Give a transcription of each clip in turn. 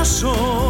Sa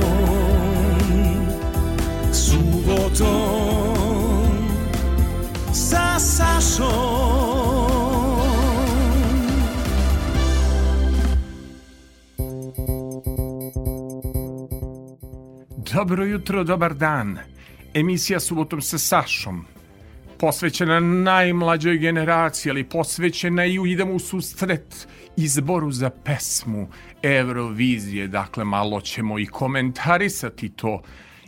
Dobro jutro, dobar dan. Emisija Subotom sa Sašom. Posvećena najmlađoj generaciji, ali posvećena i idemo u susret izboru za pesmu Eurovizije. Dakle, malo ćemo i komentarisati to.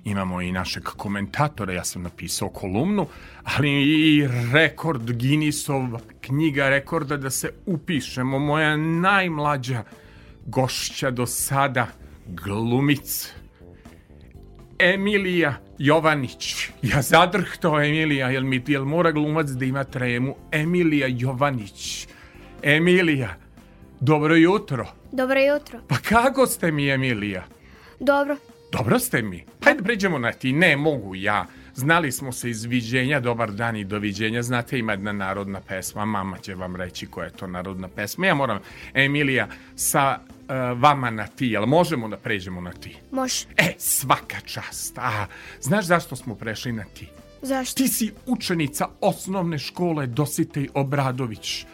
Imamo i našeg komentatora, ja sam napisao kolumnu, ali i rekord Guinnessov knjiga rekorda da se upišemo. Moja najmlađa gošća do sada, glumica Emilija Jovanić. Ja zadrhto Emilija, jel mi jel mora glumac da ima tremu? Emilija Jovanić. Emilija, dobro jutro. Dobro jutro. Pa kako ste mi, Emilija? Dobro. Dobro ste mi. Hajde pređemo na ti. Ne mogu ja. Znali smo se izviđenja, dobar dan i doviđenja. Znate, ima jedna narodna pesma, mama će vam reći koja je to narodna pesma. Ja moram, Emilija, sa vama na ti, jel možemo da pređemo na ti? Može. E, svaka čast. A, znaš zašto smo prešli na ti? Zašto? Ti si učenica osnovne škole Dositej Obradović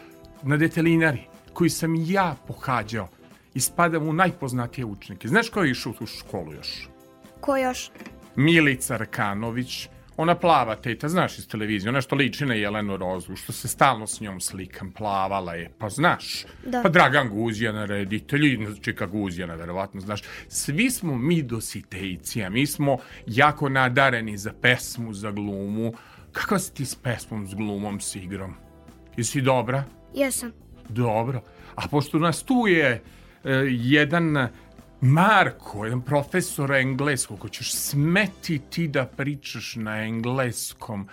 na detelinari, koju sam ja pohađao i spadam u najpoznatije učenike. Znaš ko je išao u tu školu još? Ko još? Milica Rkanović, ona plava teta, znaš iz televizije, ona što liči na Jelenu Rozu, što se stalno s njom slikam, plavala je, pa znaš. Da. Pa Dragan Guzijana, reditelj, Čika Guzijana, verovatno znaš. Svi smo mi dositejci, a mi smo jako nadareni za pesmu, za glumu. Kakva si ti s pesmom, s glumom, s igrom? Jesi dobra? Jesam. Dobro. A pošto nas tu je e, jedan Marko, jedan profesor engleskog, ko ćeš smeti ti da pričaš na engleskom,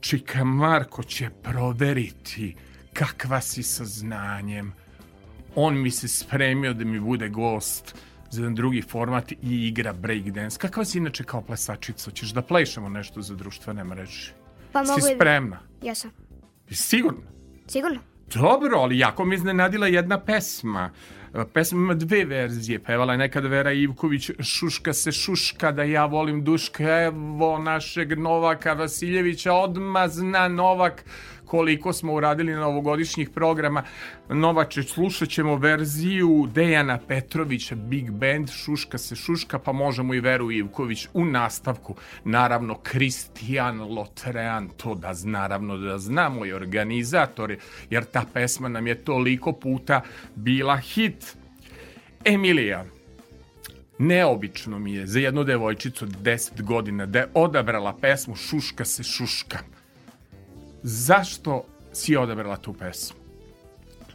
čika Marko će proveriti kakva si sa znanjem. On mi se spremio da mi bude gost za jedan drugi format i igra breakdance. Kakva si inače kao plesačica? Ćeš da plešemo nešto za društvene mreže? Pa mogu Si da- spremna? Jesam. Sigurno? Sigurno? Dobro, ali jako mi iznenadila jedna pesma. E, Pesma ima dve verzije. Pevala je nekad Vera Ivković Šuška se šuška da ja volim duška. Evo našeg Novaka Vasiljevića. Odma zna Novak koliko smo uradili novogodišnjih programa. Novače, slušat ćemo verziju Dejana Petrovića, Big Band, Šuška se šuška, pa možemo i Veru Ivković u nastavku. Naravno, Kristijan Lotrean, to da naravno da znamo i organizatori, jer ta pesma nam je toliko puta bila hit. Emilija, neobično mi je za jednu devojčicu od 10 godina da je odabrala pesmu Šuška se šuška. Zašto si odabrala tu pesmu?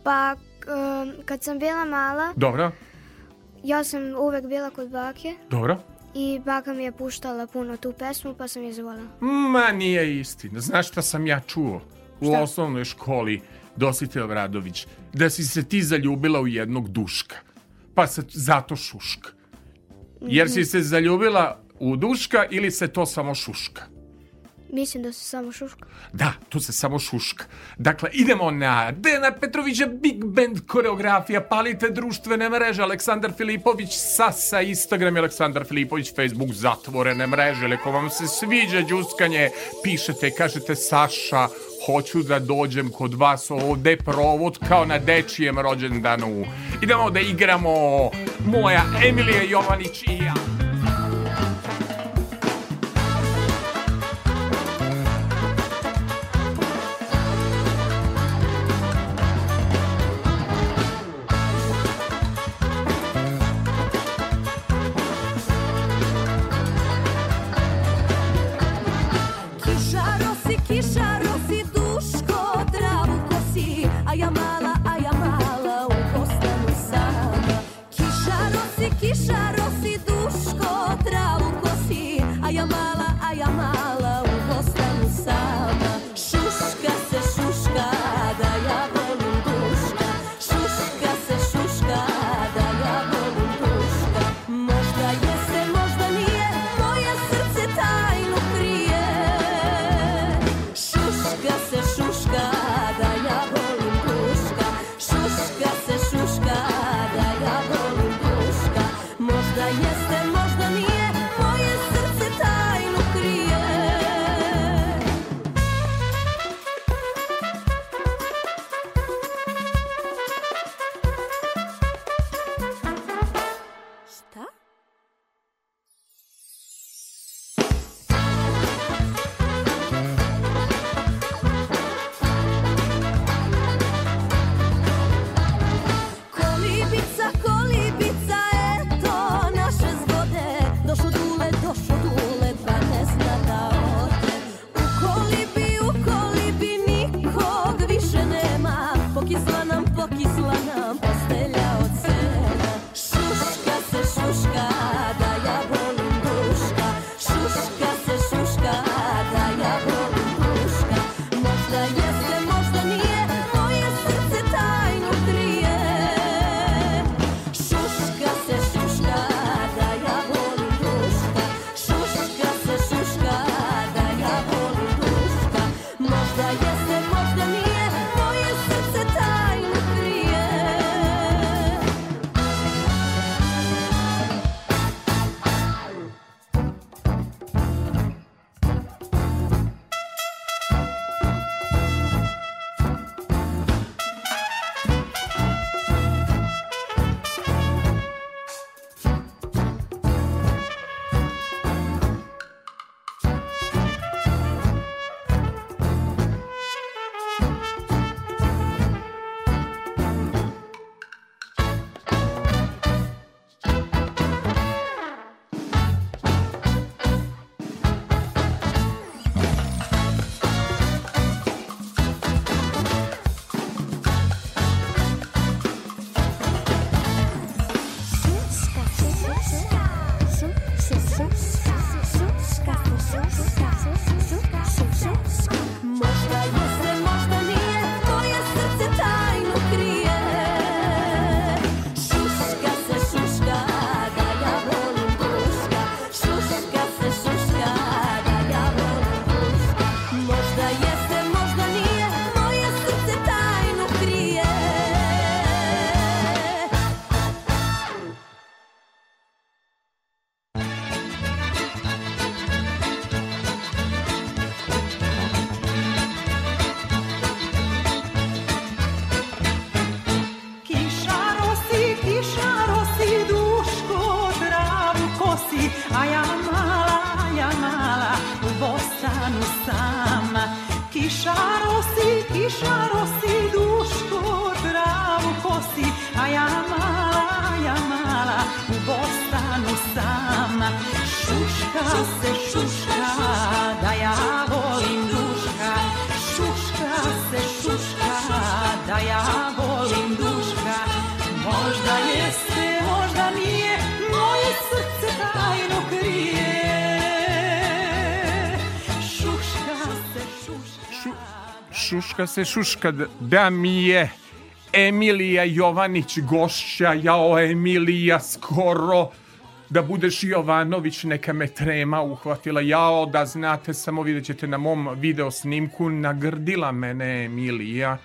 Pa, um, kad sam bila mala, Dobro, ja sam uvek bila kod bake dobro. i baka mi je puštala puno tu pesmu, pa sam je zvolila. Ma nije istina. Znaš šta sam ja čuo u Šta? osnovnoj školi Dosite Obradović? Da si se ti zaljubila u jednog duška. Pa se zato šuška. Jer si se zaljubila u Duška ili se to samo šuška? Mislim da se samo šuška. Da, tu se samo šuška. Dakle, idemo na Dena Petrovića Big Band koreografija, palite društvene mreže, Aleksandar Filipović, Sasa, Instagram, Aleksandar Filipović, Facebook, zatvorene mreže. Leko vam se sviđa džuskanje, pišete, kažete Saša, hoću da dođem kod vas ovde provod kao na dečijem rođendanu. Idemo da igramo moja Emilija Jovanić i ja. Šuška se šuška da mi je Emilija Jovanić gošća, jao Emilija skoro da budeš Jovanović, neka me trema uhvatila. Jao, da znate, samo vidjet ćete na mom video snimku, nagrdila mene Emilija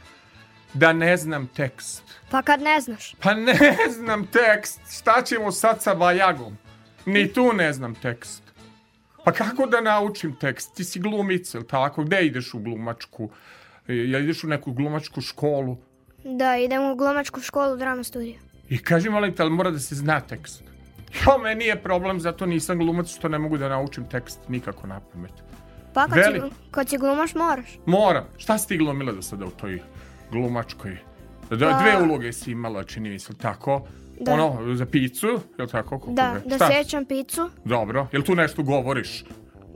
da ne znam tekst. Pa kad ne znaš. Pa ne znam tekst. Šta ćemo sad sa Vajagom? Ni tu ne znam tekst. Pa kako da naučim tekst? Ti si glumica, ili tako? Gde ideš u glumačku? E, Jel ideš u neku glumačku školu? Da, idem u glumačku školu drama studija. I kaži molim te, ali mora da se zna tekst? Jo, meni je problem, zato nisam glumac što ne mogu da naučim tekst nikako na pamet. Pa kad, Veli. si, kad si glumaš moraš. Moram. Šta si ti glumila do sada u toj glumačkoj? Da, Pa- Dve uloge si imala, čini mi se, tako? Da. Ono, za picu, je li tako? Kako Da, da Šta? sećam picu, Dobro. Jel tu nešto govoriš?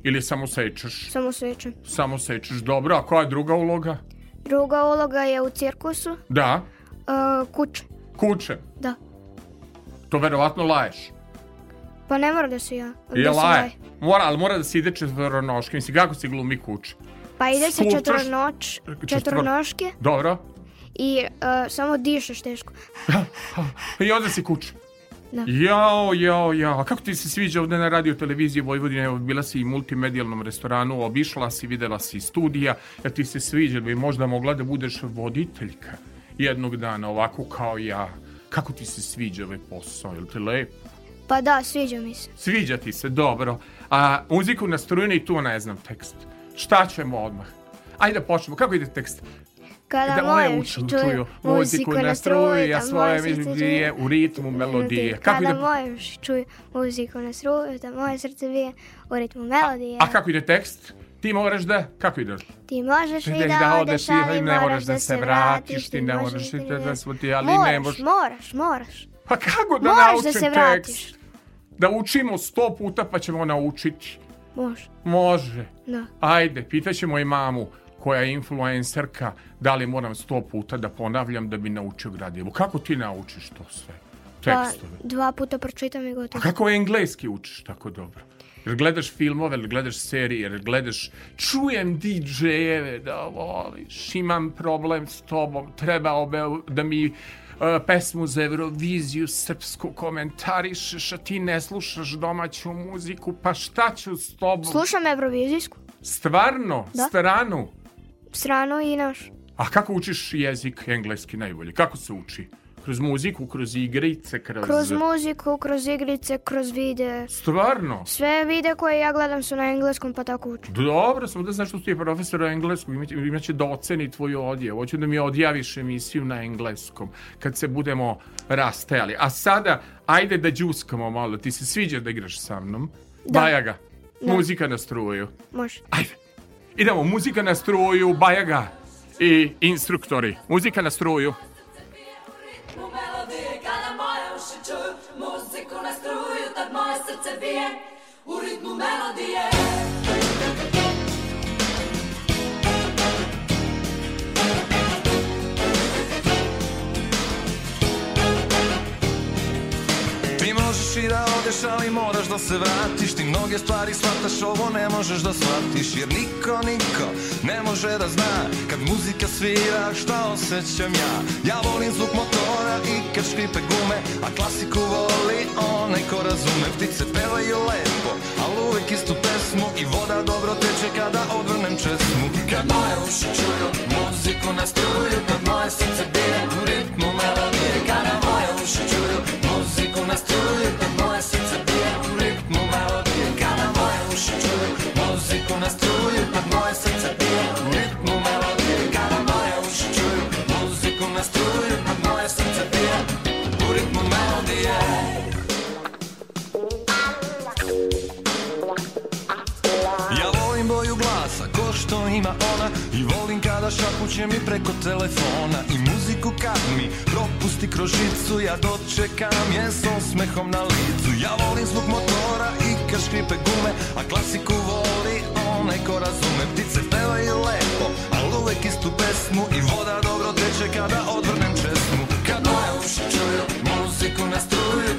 Ili samo sečeš? samo sećam. Samo sečeš. Dobro, a koja je druga uloga? Druga uloga je u cirkusu, Da. uh, kuće. Kuće. Da. To verovatno laješ. Pa ne mora da se ja. Je da se laje. laje. Mora, ali mora da se ide četvronoške. Mislim, kako se glumi kuće? Pa ide se Slušaš- četvronoč, Četvor- četvronoške Dobro. i uh, samo dišeš teško. I onda si kuće. Da. Jao, jao, jao. A kako ti se sviđa ovde na radio televiziji Vojvodine? Evo, bila si i multimedijalnom restoranu, obišla si, videla si studija. Jer ti se sviđa, bi možda mogla da budeš voditeljka jednog dana, ovako kao ja. Kako ti se sviđa ovaj posao? Jel ti lep? Pa da, sviđa mi se. Sviđa ti se, dobro. A muziku na strujni tu ne znam tekst. Šta ćemo odmah? Ajde da počnemo. Kako ide tekst? Kada da moje uši čuju muziku na struji, ja svoje melodije u ritmu melodije. Kako Kada ide? moje uši čuju muziku na struju, da moje srce bije u ritmu melodije. A kako ide tekst? Ti moraš da... Kako ide? Ti možeš i Ti da odeš, ali ne moraš da se vratiš, ti ne možeš moraš i da da- svoti, ali moraš, ne možeš. Moraš, moraš. Pa kako da Moraš da naučim se vratiš. tekst? Da učimo sto puta pa ćemo naučiti. Može, Može. da. Ajde, pitaćemo i mamu koja je influencerka, da li moram sto puta da ponavljam da bi naučio gradivo. Kako ti naučiš to sve? Pa, Tekstove. dva puta pročitam i A gotovo. kako engleski učiš tako dobro? Jer gledaš filmove, ili gledaš serije, jer gledaš... Čujem DJ-eve da voliš, imam problem s tobom, trebao be da mi uh, pesmu za Euroviziju srpsku komentarišeš, a ti ne slušaš domaću muziku, pa šta ću s tobom? Slušam Eurovizijsku, Stvarno? Da. Stranu? Strano i naš. A kako učiš jezik engleski najbolje? Kako se uči? Kroz muziku, kroz igrice, kroz... Kroz muziku, kroz igrice, kroz videe. Stvarno? Sve videe koje ja gledam su na engleskom, pa tako učim. Dobro, samo da znaš što ti je profesor engleskog, imaće, da oceni tvoju odjev. Hoću da mi odjaviš emisiju na engleskom, kad se budemo rastajali. A sada, ajde da džuskamo malo, ti se sviđa da igraš sa mnom? Da. Bajaga, Da. muzika na struju. Može. Ajde, idemo, muzika na struju, Bajaga i instruktori. Muzika na struju. muziku na struju Tad moje srce bije u ritmu melodije Ti možeš i da odeš, ali moraš da se vratiš. Ti mnoge stvari shvataš, ovo ne možeš da shvatiš Jer niko, niko ne može da zna. Kad muzika svira, šta osjećam ja? Ja volim zvuk motora i kad škripe gume A klasiku voli onaj ko razume. Ptice pevaju lepo, ali uvek istu pesmu I voda dobro teče kada odvrnem česmu. Kad moje uši čuju muziku na struju Kad moje srce bije u ritmu melodije Kada moje uši čuju muziku kada šapuće mi preko telefona I muziku kad mi propusti kroz žicu Ja dočekam je s osmehom na licu. Ja volim zvuk motora i kad škripe gume A klasiku voli onaj ko razume. Ptice pevaju lepo, al uvek istu pesmu I voda dobro teče kada odvrnem česmu. Kad moje uši čuju muziku na struju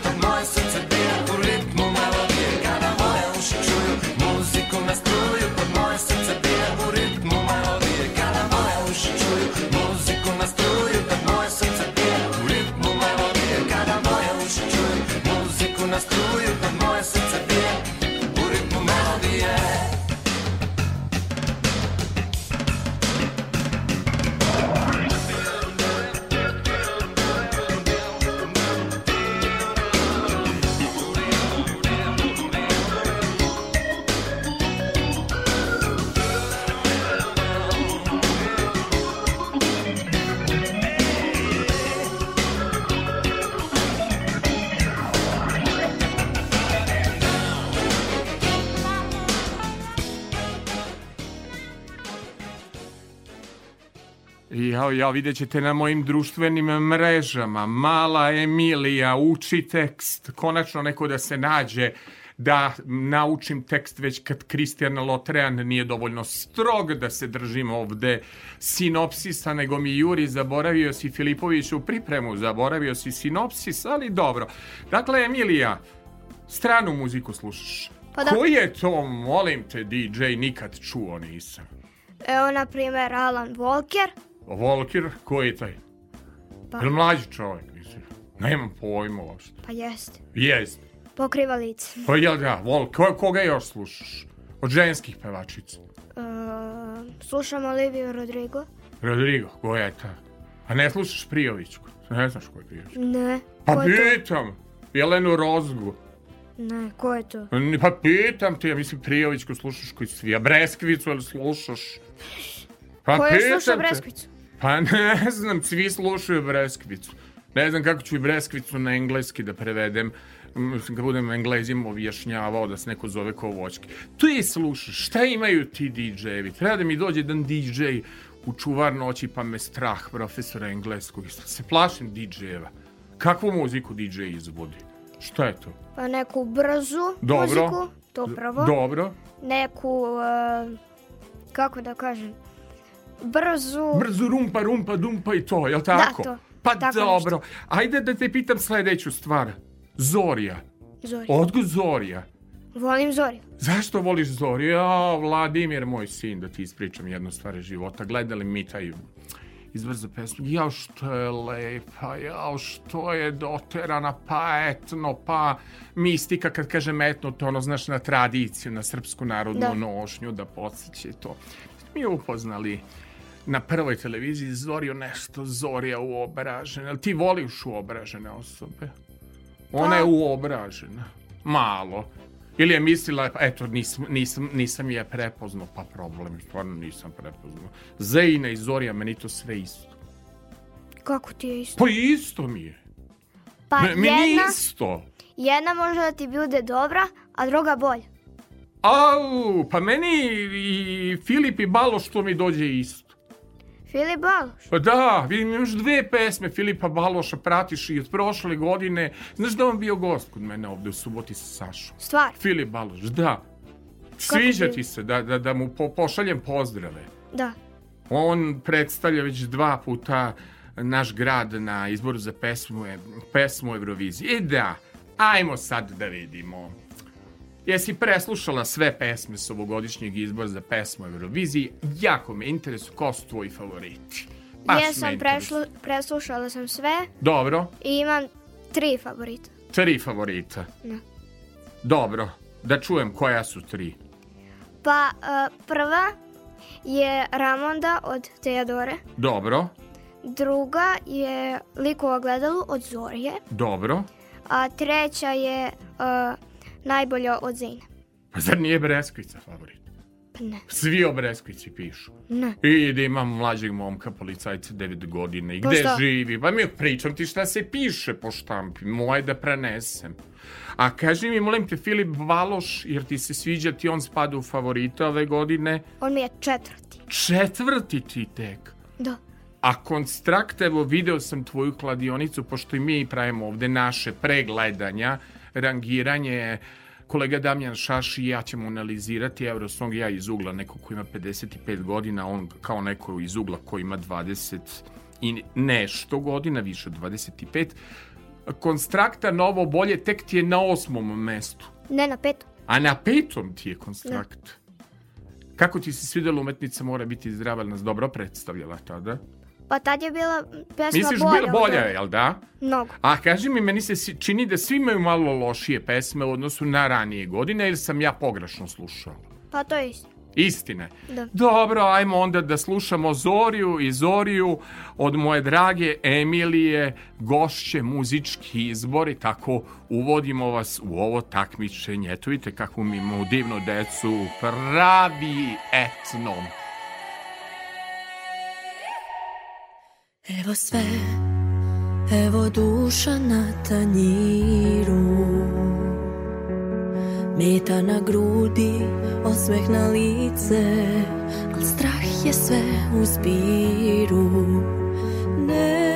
Ja, vidjet ćete na mojim društvenim mrežama. Mala Emilija uči tekst. Konačno neko da se nađe da naučim tekst već kad Kristijan Lotrean nije dovoljno strog da se držim ovde sinopsisa, nego mi Juri zaboravio si Filipović u pripremu, zaboravio si sinopsis, ali dobro. Dakle, Emilija, stranu muziku slušaš. Pa da. Ko je to, molim te, DJ, nikad čuo nisam. Evo, na primjer, Alan Walker. Volker, ko je taj? Pa, Jel mlađi čovjek, mislim? Nemam pojma uopšte. pa jest. Jest. Pokriva lice. Pa jel da, Vol, ko, koga još slušaš? Od ženskih pevačica. E, slušam Oliviju Rodrigo. Rodrigo, koja je ta? A ne slušaš Prijovićku? Ne znaš ko je Prijovićka? Ne. Pa Ko je to? pitam. Jelenu Rozgu. Ne, ko je to? Pa pitam te, ja mislim Prijovićku slušaš koji svi, a Breskvicu ili slušaš? Pa Ko je pitam slušao te. Breskvicu? Pa ne znam, svi slušaju Breskvicu. Ne znam kako ću i Breskvicu na engleski da prevedem. Mislim, kad budem englezim objašnjavao da se neko zove ko voćki. Ti slušaš, šta imaju ti DJ-evi? Treba da mi dođe jedan DJ u čuvar noći pa me strah profesora engleskog. Se plašim DJ-eva. Kakvu muziku DJ izvodi? Šta je to? Pa neku brzu Dobro. muziku, to prvo. Dobro. Neku, e, kako da kažem, brzu... Brzo rumpa, rumpa, dumpa i to, jel tako? to. Pa Tako dobro. Ajde da te pitam sledeću stvar. Zorija. Zori. Odkud Zorija? Volim Zori. Zašto voliš Zoriju? Ja, Vladimir, moj sin, da ti ispričam jednu stvar iz života. Gledali mi taj izbrzo pesmu. Jao, što je lepa, jao, što je doterana, pa etno, pa mistika, kad kažem etno, to ono, znaš, na tradiciju, na srpsku narodnu Da. nošnju, da podsjeće to. Mi upoznali na prvoj televiziji Zoriju nešto, Zorija uobražena. Jel ti voliš uobražene osobe? Ona Pa- je uobražena. Malo. Ili je mislila, eto, nisam, nisam, nisam je prepoznao, pa problem, stvarno nisam prepoznao. Zejna i Zorija, meni to sve isto. Kako ti je isto? Pa isto mi je. Pa Me, meni jedna, isto. jedna može da ti bude dobra, a druga bolja. Au, pa meni i Filip i Baloš to mi dođe isto. Filip Baloš. Pa da, vidim imaš dve pesme Filipa Baloša, pratiš i od prošle godine. Znaš da on bio gost kod mene ovde u suboti sa Sašom? Stvar. Filip Baloš, da. Sviđa ti se da, da, da mu po, pošaljem pozdrave. Da. On predstavlja već dva puta naš grad na izboru za pesmu, pesmu Eurovizije. I da, ajmo sad da vidimo. Jesi preslušala sve pesme s ovogodišnjeg izbora za pesmu Euroviziji? Jako me interesuje ko su tvoji favoriti. Baš Jesam prešlu, preslušala sam sve Dobro, i imam tri favorita. tri favorita. Da. Dobro, da čujem koja su tri. Pa e, prva je Ramonda od Teodore. Dobro, Druga je Liko u ogledalu od Zorije. dobro. A treća je e, najbolja od Zine. Pa zar nije Breskvica favorit? Pa ne. Svi o Breskvici pišu. Ne. I da imam mlađeg momka, policajca 9 godina. I Pa gde šta? živi? Pa mi pričam ti šta se piše po štampi. Moje da prenesem. A kaži mi, molim te, Filip Baloš, jer ti se sviđa, ti on spada u favorite ove godine. On mi je četvrti. Četvrti ti tek. Da. A Konstrakt, evo, video sam tvoju kladionicu, pošto i mi pravimo ovde naše pregledanja, rangiranje, kolega Damjan Šaš i ja ćemo analizirati Eurosong, ja iz ugla, neko ko ima 55 godina, on kao neko iz ugla ko ima 20 i nešto godina, više od 25. Konstrakta novo bolje tek ti je na osmom mestu. Ne na petom. A na petom ti je konstrakt. Kako ti se svidela umetnica mora biti zdrava, nas dobro predstavljala tada? Pa tad je bila pesma Misliš bolja. od bolja je, jel da? Mnogo. A kaži mi, meni se čini da svi imaju malo lošije pesme u odnosu na ranije godine ili sam ja pogrešno slušao? Pa to je isto. Istine. Da. Dobro, ajmo onda da slušamo Zoriju i Zoriju od moje drage Emilije, gošće, muzički izbor i tako uvodimo vas u ovo takmičenje. Eto vidite kako mi imamo divnu decu, pravi etnom. Evo sve, evo duša na tanjiru. Meta na grudi, osmeh na lice. Al strah je sve u zbiru. Ne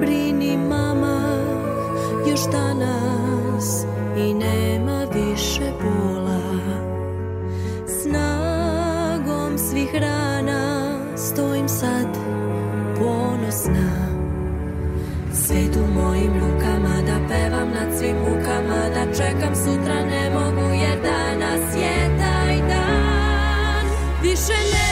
brini mama, još danas I nema više bola. Snagom svih rana Stojim sad ponosna Svet u mojim rukama da pevam nad svim mukama Da čekam sutra ne mogu jer danas je taj dan. Više nema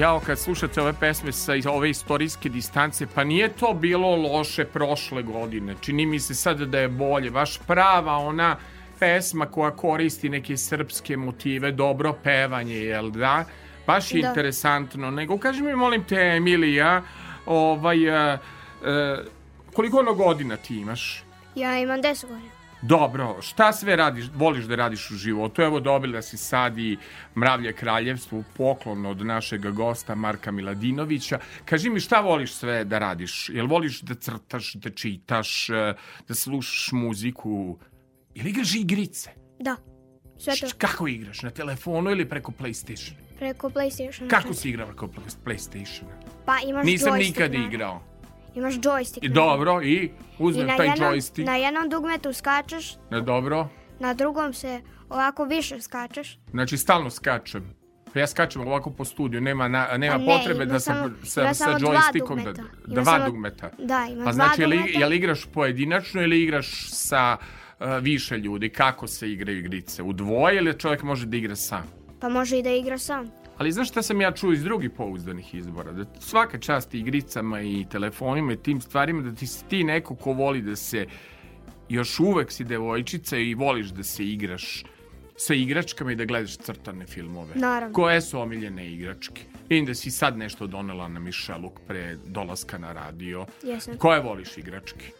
Jao, kad slušate ove pesme sa ove istorijske distance, pa nije to bilo loše prošle godine. Čini mi se sad da je bolje. Baš prava ona pesma koja koristi neke srpske motive, dobro pevanje, jel da? Baš je Da. interesantno. Nego, kaži mi, molim te, Emilija, ovaj, e, e, koliko ono godina ti imaš? Ja imam 10 godina. Dobro, šta sve radiš, voliš da radiš u životu? Evo dobila si sad i Mravlje kraljevstvo, poklon od našeg gosta Marka Miladinovića. Kaži mi šta voliš sve da radiš? Jel voliš da crtaš, da čitaš, eh, da slušaš muziku? Ili igraš igrice? Da. Sve to Kako igraš? Na telefonu ili preko Playstation? preko PlayStation. Kako si igrao preko Play- Playstationa? Pa imaš Nisam nikad naravno. igrao. Imaš joystick. I dobro, i I uzmem na taj jednom, joystick. na jednom dugmetu skačeš, Na dobro. na drugom se ovako više skačeš. Znači, stalno skačem. Pa ja skačem ovako po studiju, nema, na, nema Pa ne, potrebe da sam samo- sa, sa samo dva da, dugmeta. da dva samo- dugmeta. Da, ima Pa dva znači, jel, dugmeta. jel igraš pojedinačno ili igraš sa uh, više ljudi? Kako se igraju igrice? U dvoje ili čovjek može da igra sam? Pa može i da igra sam. Ali znaš šta sam ja čuo iz drugih pouzdanih izbora? Da svaka čast igricama i telefonima i tim stvarima, da ti si ti neko ko voli da se još uvek si devojčica i voliš da se igraš sa igračkama i da gledaš crtane filmove. Naravno. Koje su omiljene igračke? Vidim da si sad nešto donela na Mišeluk pre dolaska na radio. Jesam. Koje voliš igračke?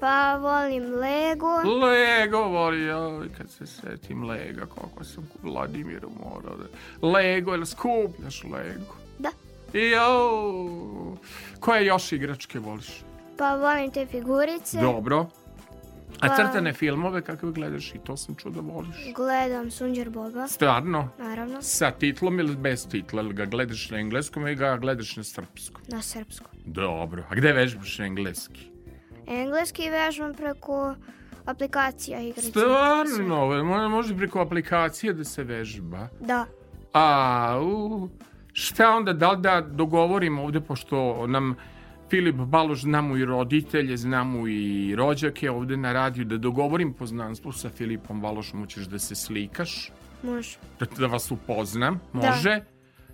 Pa volim Lego. Lego voli, joj, kad se setim Lega, kako sam ku Vladimiru morao da... Lego, ili skupljaš Lego? Da. Jau, koje još igračke voliš? Pa volim te figurice. Dobro. A Pa- crtane filmove kakve gledaš i to sam čuo da voliš. Gledam Sunđer Boba, Stvarno? naravno, Sa titlom ili bez titla? Ili ga gledaš na engleskom ili ga gledaš na srpskom? na srpskom. Dobro. A gde vežbaš engleski? Engleski vežbam preko aplikacija igrica. Stvarno? Mo- Može preko aplikacije da se vežba? Da. A, u, šta onda, da li da dogovorimo ovde, pošto nam Filip Baloš znamo i roditelje, znamo i rođake ovde na radiju, da dogovorim poznanstvo sa Filipom Balošom, hoćeš da se slikaš, Može. da, da vas upoznam, može?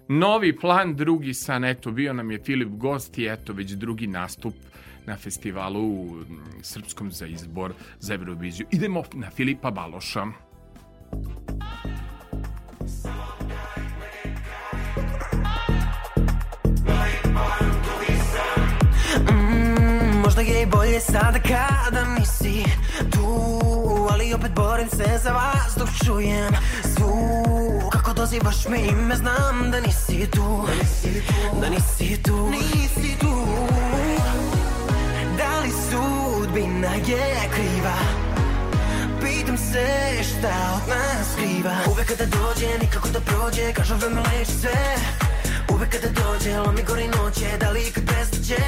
Novi plan, drugi san, eto, bio nam je Filip gost i eto, već drugi nastup na festivalu mm, srpskom za izbor za Euroviziju. Idemo na Filipa Baloša. Mm, bolje sada kada nisi tu Ali opet borim se za vas dok čujem svu Kako dozivaš me ime znam da nisi tu Da nisi tu Nisi tu Da li sudbina je kriva? Pitam se šta od nas skriva. Uvek kada dođe, nikako da prođe Kažu vreme leči sve. Uvek kada dođe, lomi gori noće Da li ikad prestaće?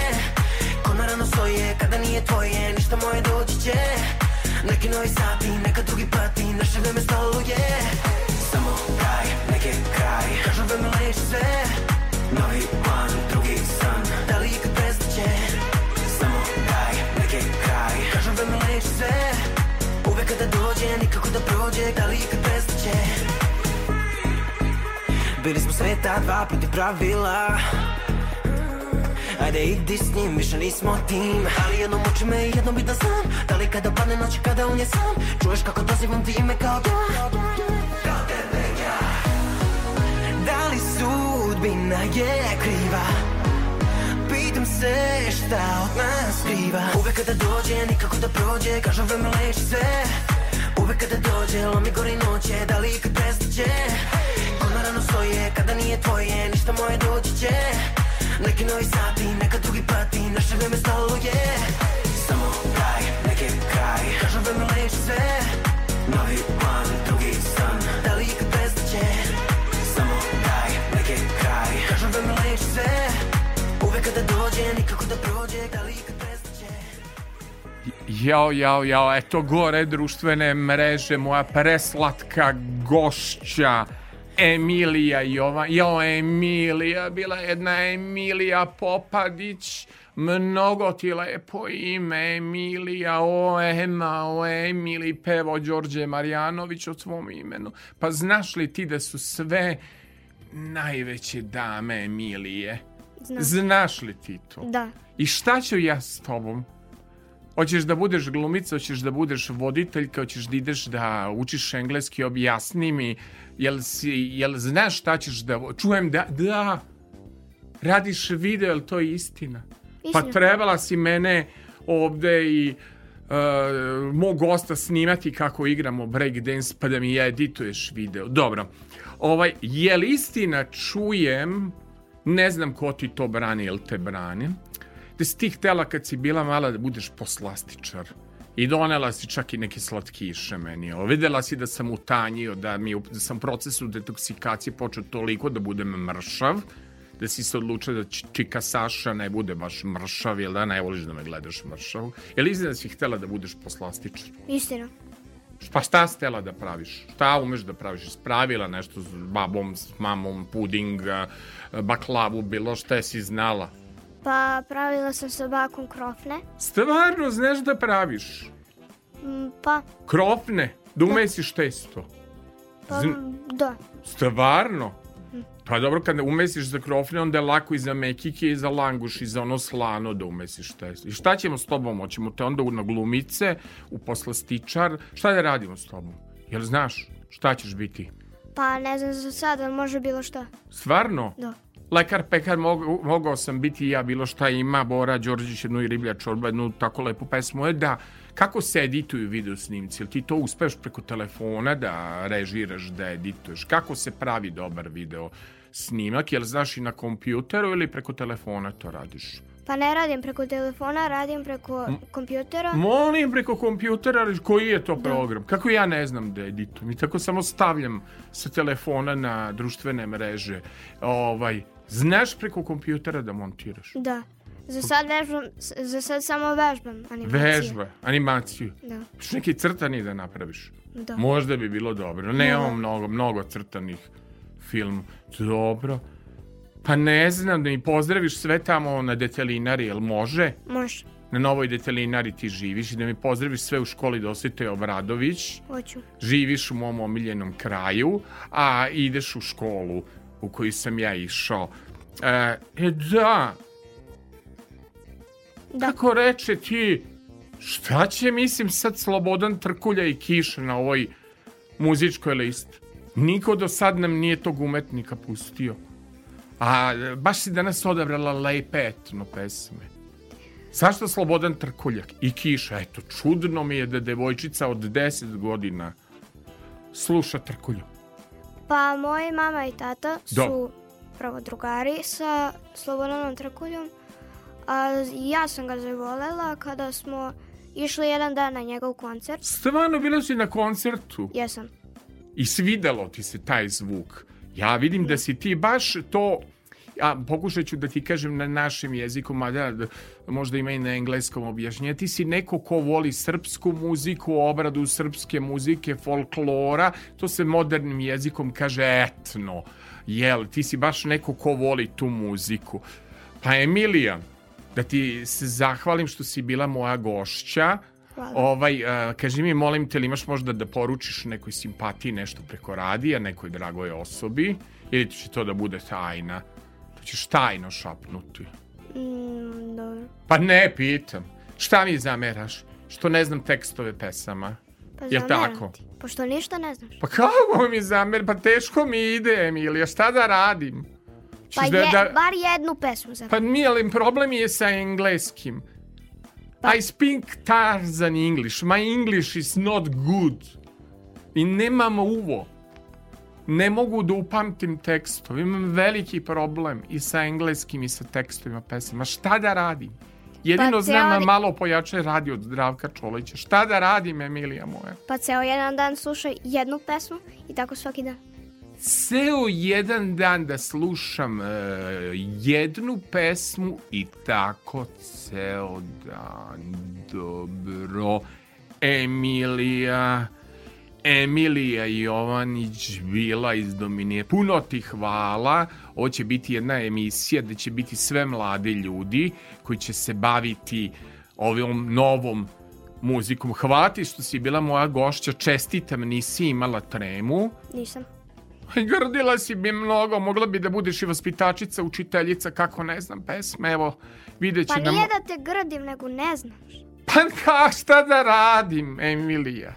Ko na rano stoje, kada nije tvoje Ništa moje doći će. Neki novi sati, neka drugi pati Naše vreme stoluje. Samo nikako da prođe Da li ikad prestaće? Bili smo sveta dva protiv pravila. Ajde idi s njim, više nismo tim. Ali jednom uči me, jednom bi da znam. Da li kada padne noć i kada on je sam? Čuješ kako dozivam ti ime kao ja. Kao tebe ja Da li sudbina je kriva? Pitam se šta od nas skriva. Uvek kada dođe, nikako da prođe. Kažu vreme leči sve Uvek kada dođe, lomi gori noće Da li ikad prestaće Ko na rano stoje, kada nije tvoje Ništa moje doći će. Neki novi sati, neka drugi prati Naše vreme stalo je Samo kraj, neki kraj Kažu vreme leči sve. Novi plan, drugi san Da li ikad prestaće Samo kraj, neki kraj Kažu vreme leči sve. Uvek kada dođe, nikako da prođe Da li ikad Jao, jao, jao, eto gore društvene mreže, moja preslatka gošća, Emilija Jova, jao Emilija, bila jedna Emilija Popadić, mnogo ti lepo ime Emilija, o Ema, o Emili, pevo Đorđe Marjanović o svom imenu. Pa znaš li ti da su sve najveće dame Emilije? Znam. Znaš li ti to? Da. I šta ću ja s tobom? Hoćeš da budeš glumica, hoćeš da budeš voditeljka, hoćeš da ideš da učiš engleski, objasni mi, jel, si, jel znaš šta ćeš da... Čujem da, da, radiš video, jel to je istina? Pa trebala si mene ovde i uh, mog gosta snimati kako igramo breakdance pa da mi edituješ video. Dobro. Ovaj, je li istina čujem, ne znam ko ti to brani ili te brani, da si ti htela kad si bila mala da budeš poslastičar. I donela si čak i neke slatkiše meni. Ovo, videla si da sam utanjio, da, mi, da sam u procesu detoksikacije počeo toliko da budem mršav, da si se odlučio da čika Saša ne bude baš mršav, jel da ne voliš da me gledaš mršav? Je li da si htela da budeš poslastičar? Istina. Pa šta si htela da praviš? Šta umeš da praviš? Spravila nešto s babom, s mamom, puding, baklavu, bilo šta si znala? Pa pravila sam sa bakom krofne. Stvarno znaš da praviš? Mm, Pa, Krofne? Da umesiš testo? pa Zn- da. Stvarno? Pa dobro, kada umesiš za krofne, onda je lako i za mekike i za languš i za ono slano da umesiš testo. I šta ćemo s tobom? Hoćemo te onda u na glumice, u poslastičar? Šta da radimo s tobom? Jel znaš šta ćeš biti? Pa ne znam za sad, ali može bilo šta. Stvarno? Da. Lekar, pekar, mogu, mogao sam biti ja bilo šta ima, Bora Đorđić, jednu i riblja čorba, jednu tako lepu pesmu. E da, kako se edituju video snimci? Ti to uspeš preko telefona da režiraš, da edituješ? Kako se pravi dobar video snimak? Jel znaš i na kompjuteru ili preko telefona to radiš? Pa ne radim preko telefona, radim preko kompjutera. Molim preko kompjutera, ali koji je to program? Kako ja ne znam da editujem? I tako samo stavljam sa telefona na društvene mreže. Ovaj, znaš preko kompjutera da montiraš? Da. Za sad vežbam, za sad samo vežbam animacije. Vežba, animaciju. Da. Što neki crtani da napraviš? Da. Možda bi bilo dobro. Nemamo Da. mnogo, mnogo crtanih film. Dobro. Pa ne znam, da mi pozdraviš sve tamo na detelinari, jel može? Može. Na novoj detelinari ti živiš i da mi pozdraviš sve u školi Dosite Obradović. Hoću. Živiš u mom omiljenom kraju, a ideš u školu u koju sam ja išao. E, da, Da. kako reče ti, šta će, mislim, sad Slobodan Trkulja i Kiša na ovoj muzičkoj listi? Niko do sad nam nije tog umetnika pustio. A baš si danas odabrala lepe etno pesme. Zašto Slobodan Trkuljak i Kiša? Eto, čudno mi je da devojčica od 10 godina sluša Trkulju. Pa moji mama i tata Da. su prvo drugari sa Slobodanom Trkuljom, a ja sam ga zavolela kada smo išli jedan dan na njegov koncert. Stvarno, bila si na koncertu Jesam. i svidelo ti se taj zvuk. Ja vidim da si ti baš to a pokušat ću da ti kažem na našem jeziku, mada da, možda ima i na engleskom objašnjenje. Ti si neko ko voli srpsku muziku, obradu srpske muzike, folklora, to se modernim jezikom kaže etno. Jel, ti si baš neko ko voli tu muziku. Pa Emilija, da ti se zahvalim što si bila moja gošća. Hvala. Ovaj, uh, kaži mi, molim te, li imaš možda da poručiš nekoj simpatiji nešto preko radija, nekoj dragoj osobi, ili će to da bude tajna? Ćeš tajno šapnuti. Mm, dobro. Pa ne, pitam. Šta mi zameraš? Što ne znam tekstove pesama? Pa Jel zameram tako? ti, Pošto ništa ne znaš. Pa kako mi zamer? Pa teško mi ide, Emilija. Šta da radim? Pa Ćeš je, bar jednu pesmu za... Pa nije, ali problem je sa engleskim. Pa- I speak Tarzan English. My English is not good. I nemam uvo. Ne mogu da upamtim tekstove. Imam veliki problem i sa engleskim i sa tekstovima pesama. Šta da radim? Jedino Pa znam teori- malo pojače radi od Zdravka Čolića. Šta da radim, Emilija moja? Pa ceo jedan dan slušaj jednu pesmu i tako svaki dan. ceo jedan dan da slušam e, jednu pesmu i tako ceo dan. Dobro. Emilija, Emilija Jovanić bila iz Dominije. Puno ti hvala. Ovo će biti jedna emisija gde će biti sve mlade ljudi koji će se baviti ovom novom muzikom. Hvala ti što si bila moja gošća. Čestitam, nisi imala tremu. Nisam. Grdila si bi mnogo, mogla bi da budeš i vaspitačica, učiteljica, kako ne znam, pesme, evo, vidjet će Pa da... nije mo- da te grdim, nego ne znaš. Pa ka, šta da radim, Emilija?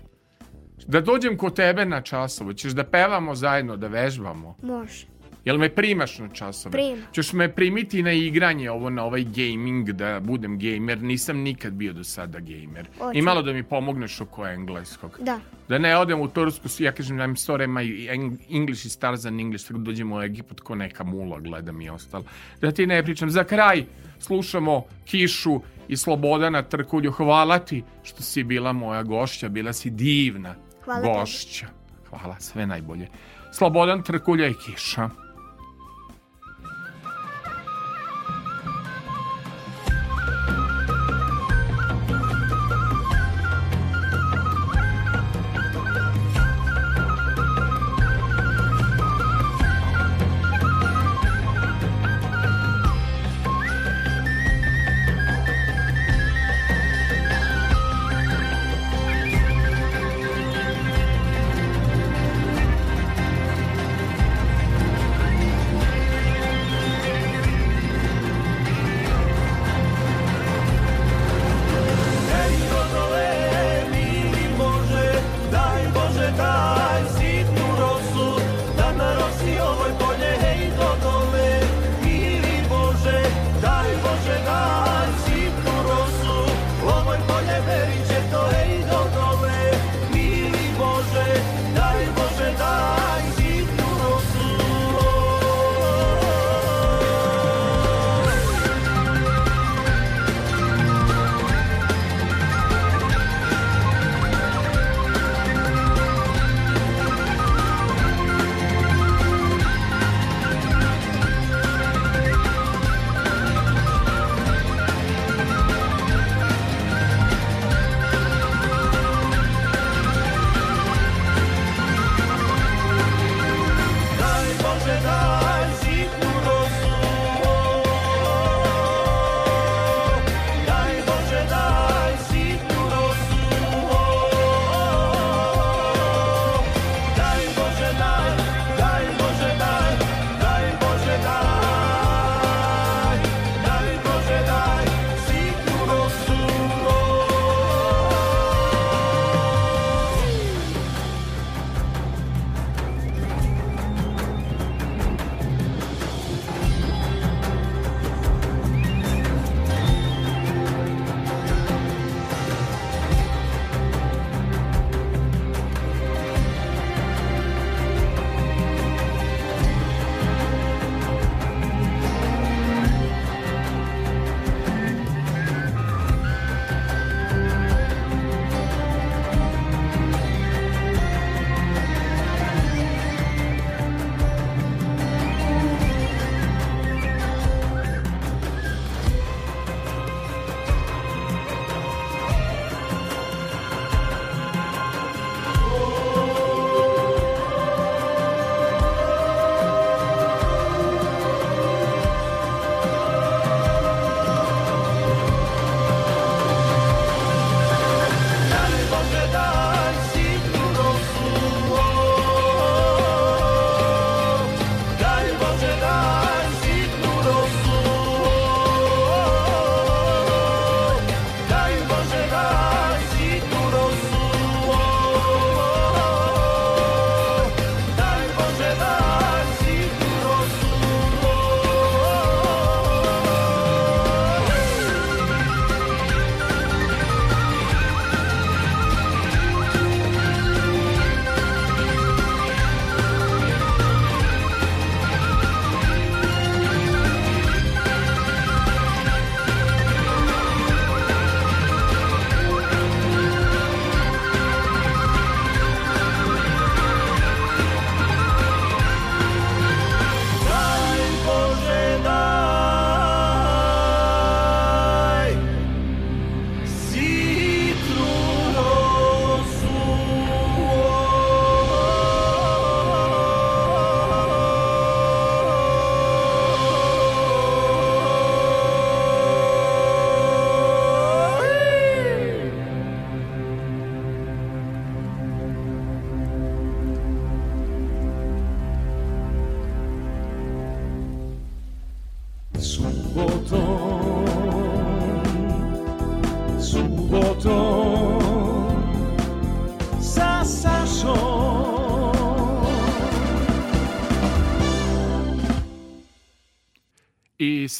Da dođem kod tebe na časovo, ćeš da pevamo zajedno, da vežbamo. Može. Jel me primaš na časove? Primam. Ćeš me primiti na igranje, ovo na ovaj gaming, da budem gamer. Nisam nikad bio do sada gamer. Hoću. I malo da mi pomogneš oko engleskog. Da. Da ne odem u Tursku, ja kažem I'm sorry, my Eng- English is Tarzan English, tako da dođemo u Egipat ko neka mula gledam i ostalo. Da ti ne pričam. Za kraj slušamo Kišu i Slobodana Trkulju. Hvala ti što si bila moja gošća, bila si divna Hvala gošća. Hvala, sve najbolje. Slobodan Trkulja i Kiša.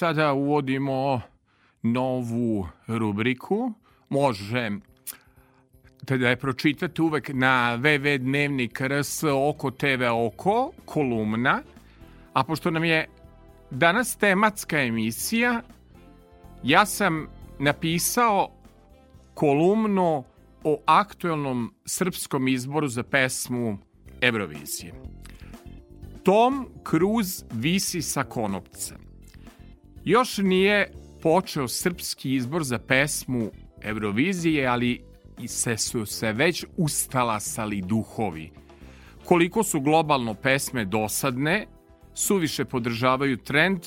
Sada uvodimo novu rubriku. Može da je pročitate uvek na www.dnevnik.rs oko TV oko, kolumna. A pošto nam je danas tematska emisija, ja sam napisao kolumnu o aktuelnom srpskom izboru za pesmu Eurovizije. Tom Cruise visi sa konopca. Još nije počeo srpski izbor za pesmu Eurovizije, ali se su se već ustalasali duhovi. Koliko su globalno pesme dosadne, suviše podržavaju trend,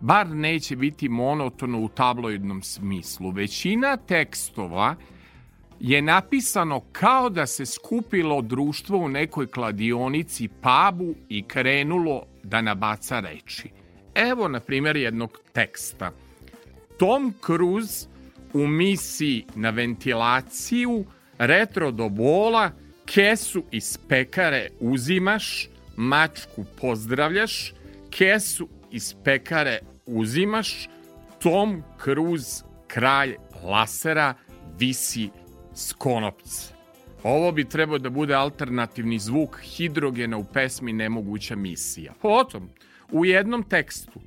bar neće biti monotono u tabloidnom smislu. Većina tekstova je napisano kao da se skupilo društvo u nekoj kladionici pubu i krenulo da nabaca reči. Evo, na primjer, jednog teksta. Tom Cruise u misiji na ventilaciju, retro do bola, kesu iz pekare uzimaš, mačku pozdravljaš, kesu iz pekare uzimaš, Tom Cruise, kralj lasera, visi s konopca. Ovo bi trebao da bude alternativni zvuk hidrogena u pesmi Nemoguća misija. Potom, u jednom tekstu,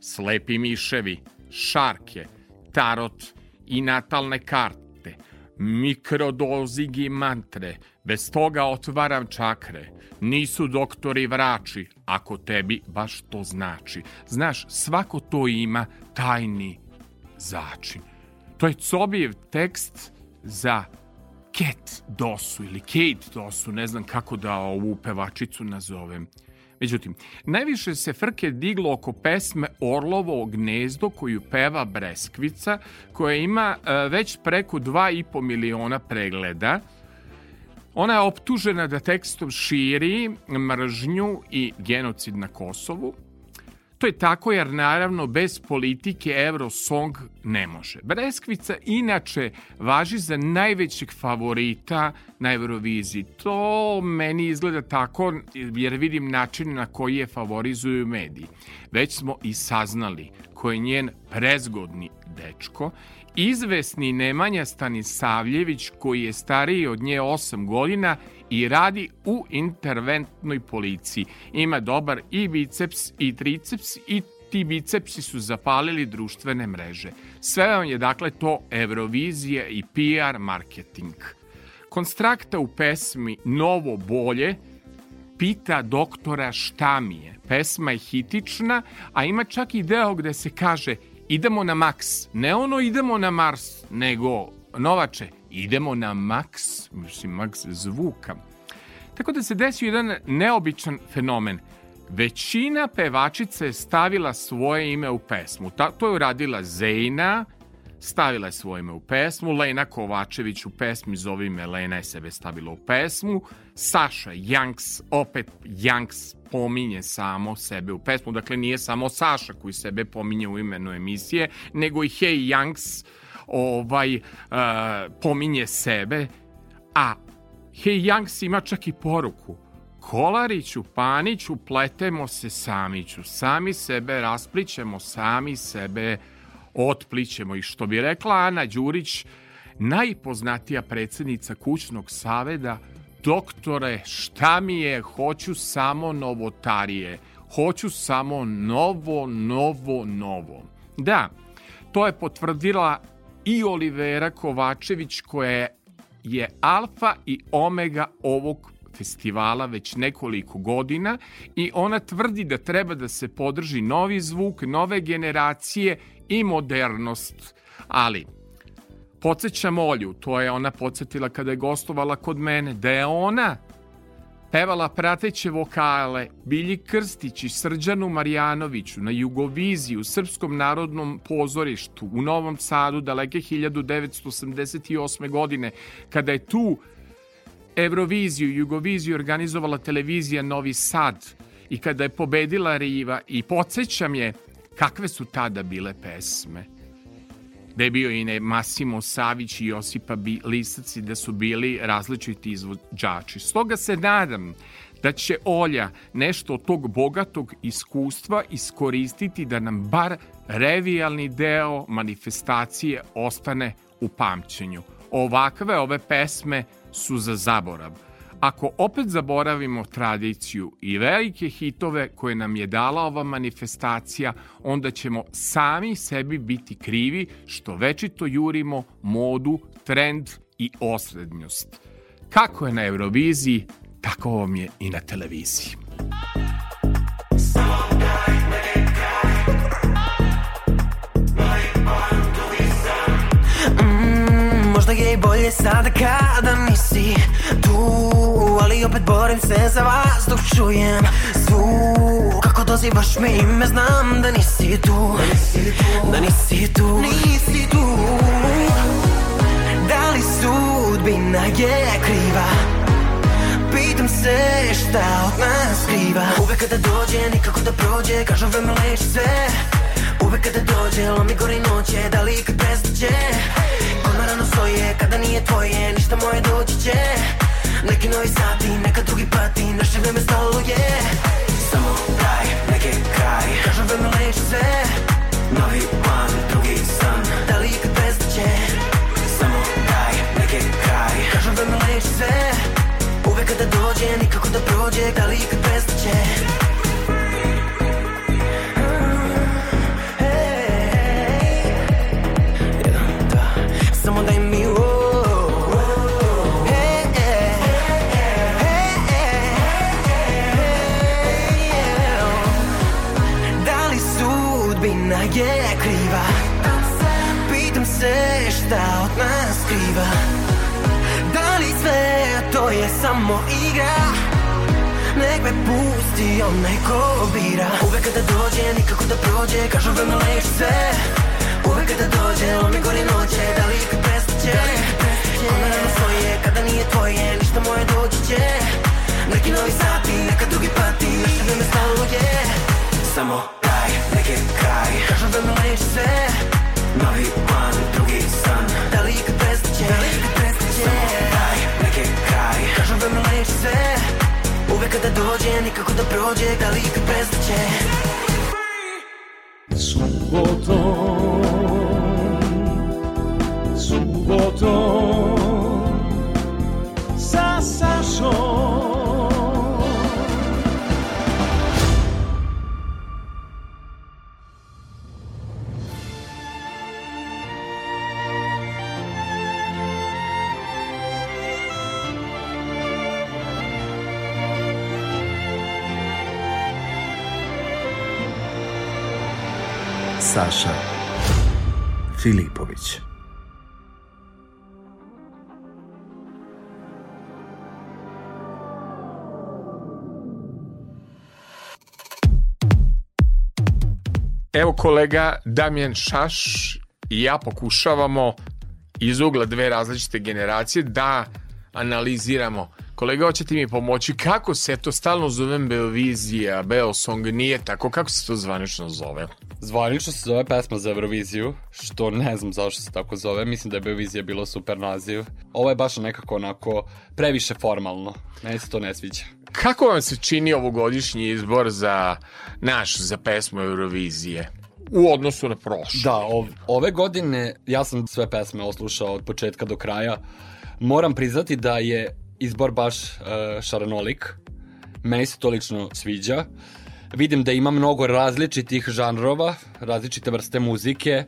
slepi miševi, šarke, tarot i natalne karte, mikrodozigi mantre, bez toga otvaram čakre, nisu doktori vrači, ako tebi baš to znači. Znaš, svako to ima tajni začin. To je Cobijev tekst za Ket Dosu ili Kate Dosu, ne znam kako da ovu pevačicu nazovem. Međutim, najviše se frke diglo oko pesme Orlovo gnezdo koju peva Breskvica, koja ima e, već preko 2,5 miliona pregleda. Ona je optužena da tekstom širi mržnju i genocid na Kosovu. To je tako jer naravno bez politike Eurosong ne može. Breskvica inače važi za najvećeg favorita na Euroviziji. To meni izgleda tako jer vidim način na koji je favorizuju mediji. Već smo i saznali ko je njen prezgodni dečko izvesni Nemanja Stanisavljević koji je stariji od nje 8 godina i radi u interventnoj policiji. Ima dobar i biceps i triceps i ti bicepsi su zapalili društvene mreže. Sve vam je dakle to Eurovizija i PR marketing. Konstrakta u pesmi Novo bolje pita doktora šta mi je. Pesma je hitična, a ima čak i deo gde se kaže idemo na maks. Ne ono idemo na Mars, nego Novače, idemo na maks, mislim, maks zvuka. Tako da se desio jedan neobičan fenomen. Većina pevačica je stavila svoje ime u pesmu. Ta, to je uradila Zejna, stavila je svoje ime u pesmu, Lena Kovačević u pesmi Zove me Lena je sebe stavila u pesmu, Saša Janks, opet Janks pominje samo sebe u pesmu, dakle nije samo Saša koji sebe pominje u imenu emisije, nego i Hey Janks ovaj, uh, pominje sebe, a Hey Janks ima čak i poruku. Kolariću, Paniću, pletemo se samiću, sami sebe rasplićemo, sami sebe otplićemo. I što bi rekla Ana Đurić, najpoznatija predsednica kućnog saveda, doktore, šta mi je, hoću samo novotarije, hoću samo novo, novo, novo. Da, to je potvrdila i Olivera Kovačević koja je alfa i omega ovog festivala već nekoliko godina i ona tvrdi da treba da se podrži novi zvuk, nove generacije i modernost. Ali, podsjećam Olju, to je ona podsjetila kada je gostovala kod mene, da je ona pevala prateće vokale Bilji Krstić i Srđanu Marjanoviću na Jugoviziji u Srpskom narodnom pozorištu u Novom Sadu daleke 1988. godine, kada je tu Euroviziju, Jugoviziju organizovala televizija Novi Sad i kada je pobedila Riva i podsjećam je kakve su tada bile pesme da je bio i ne Massimo Savić i Josipa Lisac i da su bili različiti izvođači. Stoga se nadam da će Olja nešto od tog bogatog iskustva iskoristiti da nam bar revijalni deo manifestacije ostane u pamćenju. Ovakve ove pesme su za zaborav. Ako opet zaboravimo tradiciju i velike hitove koje nam je dala ova manifestacija, onda ćemo sami sebi biti krivi što večito jurimo modu, trend i osrednjost. Kako je na Euroviziji, tako vam je i na televiziji. Možda je i bolje sada kada nisi tu Ali opet borim se za vas dok čujem zvuk Kako dozivaš me ime znam da nisi tu Da nisi tu Nisi tu. Da li sudbina je kriva? Pitam se šta od nas skriva. Uvek kada dođe nikako da prođe Kažu vreme leči sve Uvek kada dođe lomi gori noće Da li ikad prestaće Kod rano stoje kada nije tvoje Ništa moje doći će. Neki novi sati, neka drugi pati Naše vreme stalo je. Samo daj, neki kraj Kažem vreme leči sve. Novi plan, drugi san Da li ikad prestaće Samo daj, neki kraj Kažem vreme leči sve. Uvek kada dođe, nikako da prođe Da li ikad prestaće pusti onaj ko bira? Uvek kada dođe, nikako da prođe Kažu vreme leži sve Uvek kada dođe, on mi gori noće Da li ikad prestaće Ona rano svoje, kada nije tvoje Ništa moje doći će. Neki novi sati, neka drugi pati Naše vreme stalo je. Samo daj, neki kraj Kažu da me leži sve Novi plan, drugi san Da li ikad prestaće, da li ikad prestaće Samo daj, neki kraj Kažu da me leži sve Uvek kada dođe, nikako da prođe Da li ikad prestaće? Subotom Filipović. Evo kolega Damjan Šaš i ja pokušavamo iz ugla dve različite generacije da analiziramo. Kolega, hoćete mi pomoći kako se to stalno zovem Beovizija, Beosong, nije tako, kako se to zvanično zove? Zvanično se zove pesma za Euroviziju, što ne znam zašto se tako zove, mislim da je Beovizija bilo super naziv. Ovo je baš nekako onako previše formalno, meni se to ne sviđa. Kako vam se čini ovogodišnji izbor za naš, za pesmu Eurovizije? u odnosu na prošle. Da, ov, ove godine ja sam sve pesme oslušao od početka do kraja. Moram priznati da je izbor baš uh, šaranolik. Meni se to lično sviđa. Vidim da ima mnogo različitih žanrova, različite vrste muzike,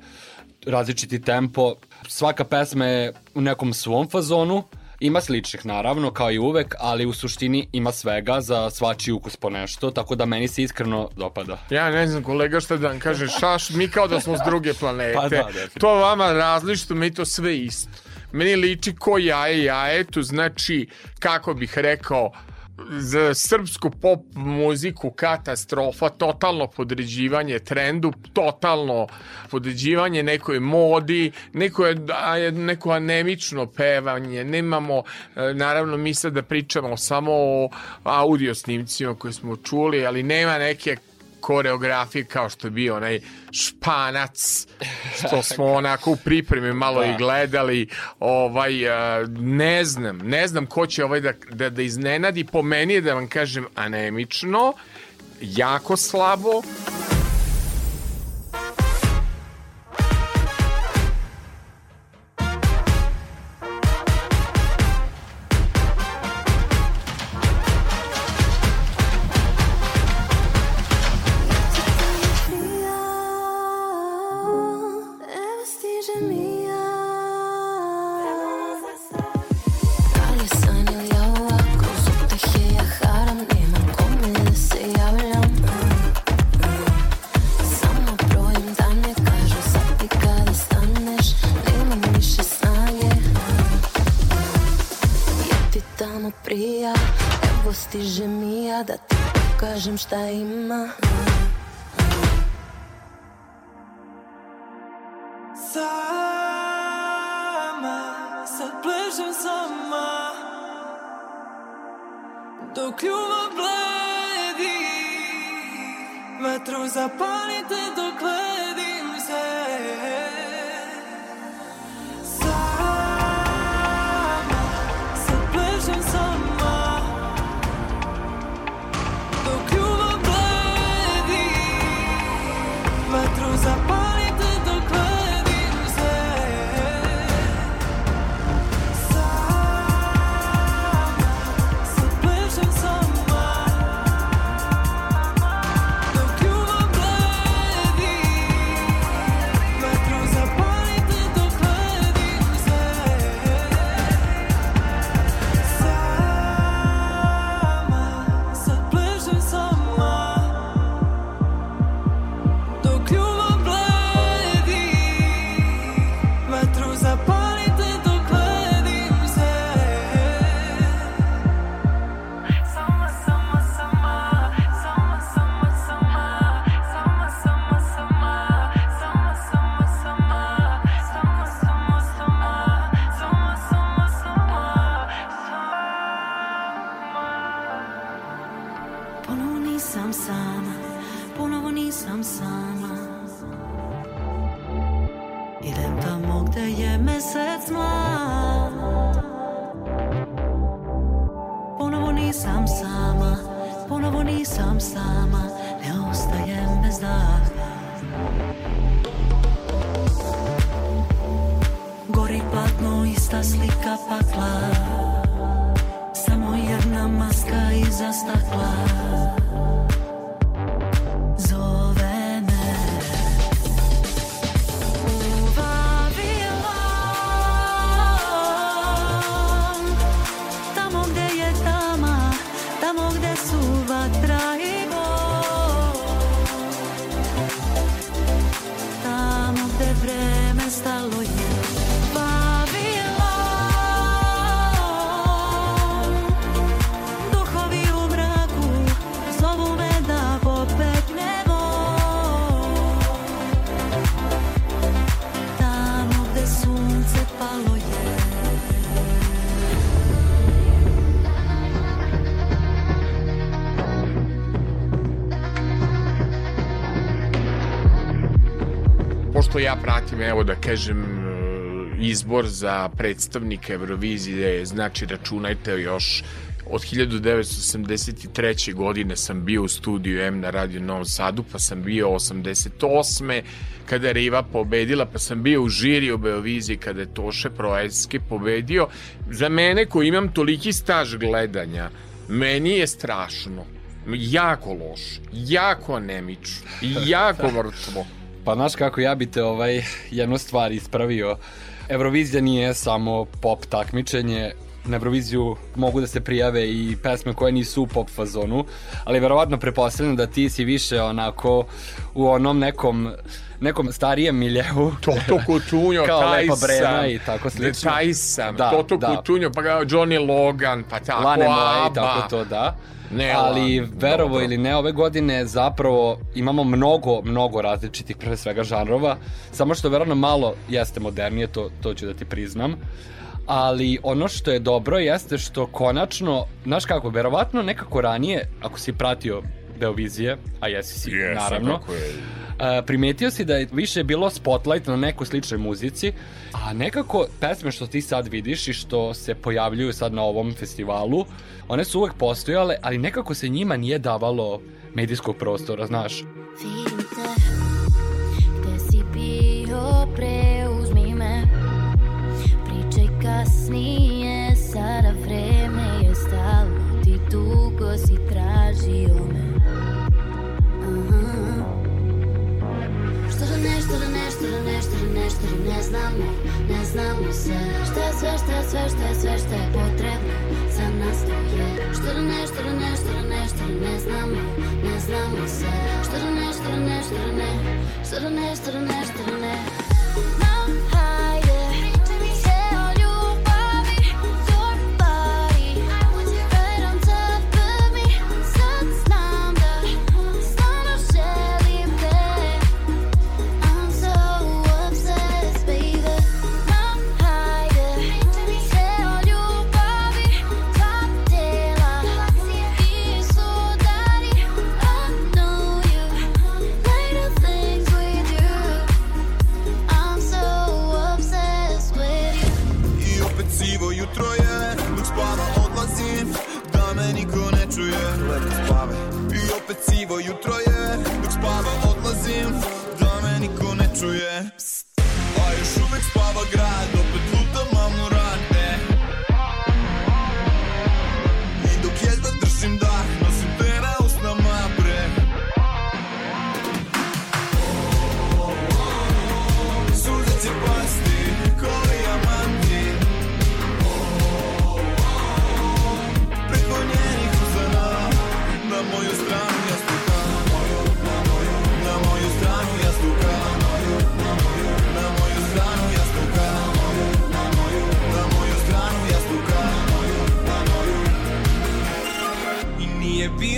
različiti tempo. Svaka pesma je u nekom svom fazonu. Ima sličnih naravno, kao i uvek, ali u suštini ima svega za svačiji ukus po nešto, tako da meni se iskreno dopada. Ja ne znam kolega šta da vam kaže, šaš, mi kao da smo s druge planete. Pa da, to vama različito, mi to sve isto. Meni liči ko jaje jajetu, znači, kako bih rekao, za srpsku pop muziku katastrofa, totalno podređivanje trendu, totalno podređivanje nekoj modi, neko, je, neko anemično pevanje, nemamo, e, naravno mi sad da pričamo samo o audio snimcima koje smo čuli, ali nema neke koreografije kao što je bio onaj španac što smo onako u pripremi malo Da. i gledali ovaj a, ne znam ne znam ko će ovaj da, da, da iznenadi po meni je da vam kažem anemično jako slabo pokažem šta ima. Sama, sad pležem sama. Dok ljubav bledi Vatru zapalite dok pošto ja pratim, evo da kažem, e, izbor za predstavnika Eurovizije, znači računajte još od 1983. godine sam bio u studiju M na Radio Novom Sadu, pa sam bio 88. kada je Riva pobedila, pa sam bio u žiri u Beoviziji kada je Toše Proeski pobedio. Za mene koji imam toliki staž gledanja, meni je strašno. Jako loš, jako anemično, jako mrtvo. Pa znaš kako ja bi te ovaj, jednu stvar ispravio. Eurovizija nije samo pop takmičenje, na Euroviziju mogu da se prijave i pesme koje nisu u pop fazonu, ali verovatno prepostavljam da ti si više onako u onom nekom nekom starijem miljeu. Toto Kutunjo, Kao taj Lepa Brena sam, i tako slično. Taj sam, Da, Toto da. Kutunjo, pa Johnny Logan, pa tako, Lane Abba. tako to, da. Ne, Ali verovo ili ne, ove godine zapravo imamo mnogo, mnogo različitih pre svega žanrova, samo što verovatno malo jeste modernije, to, to ću da ti priznam. Ali ono što je dobro jeste što konačno, znaš kako, verovatno nekako ranije, ako si pratio Beovizije, a jesi si, Jesam, naravno. kako je. A, primetio si da je više bilo spotlight na nekoj sličnoj muzici, a nekako pesme što ti sad vidiš i što se pojavljuju sad na ovom festivalu, one su uvek postojale, ali nekako se njima nije davalo medijskog prostora, znaš. Vidim te, gde si bio, preuzmi me Pričaj kasnije, sada vreme je stalo Ti dugo si tražio me нещо, да нещо, да нещо, да нещо, да не знам, не знам се. Ще све, ще све, ще е потребно за нас твое. Ще да нещо, да нещо, да нещо, да не знам, не знам се. Ще да нещо, да нещо, да не, ще да нещо, да нещо, да не. Opet sivo jutro je Dok spava odlazim Da me niko ne čuje. A još uvek spava grad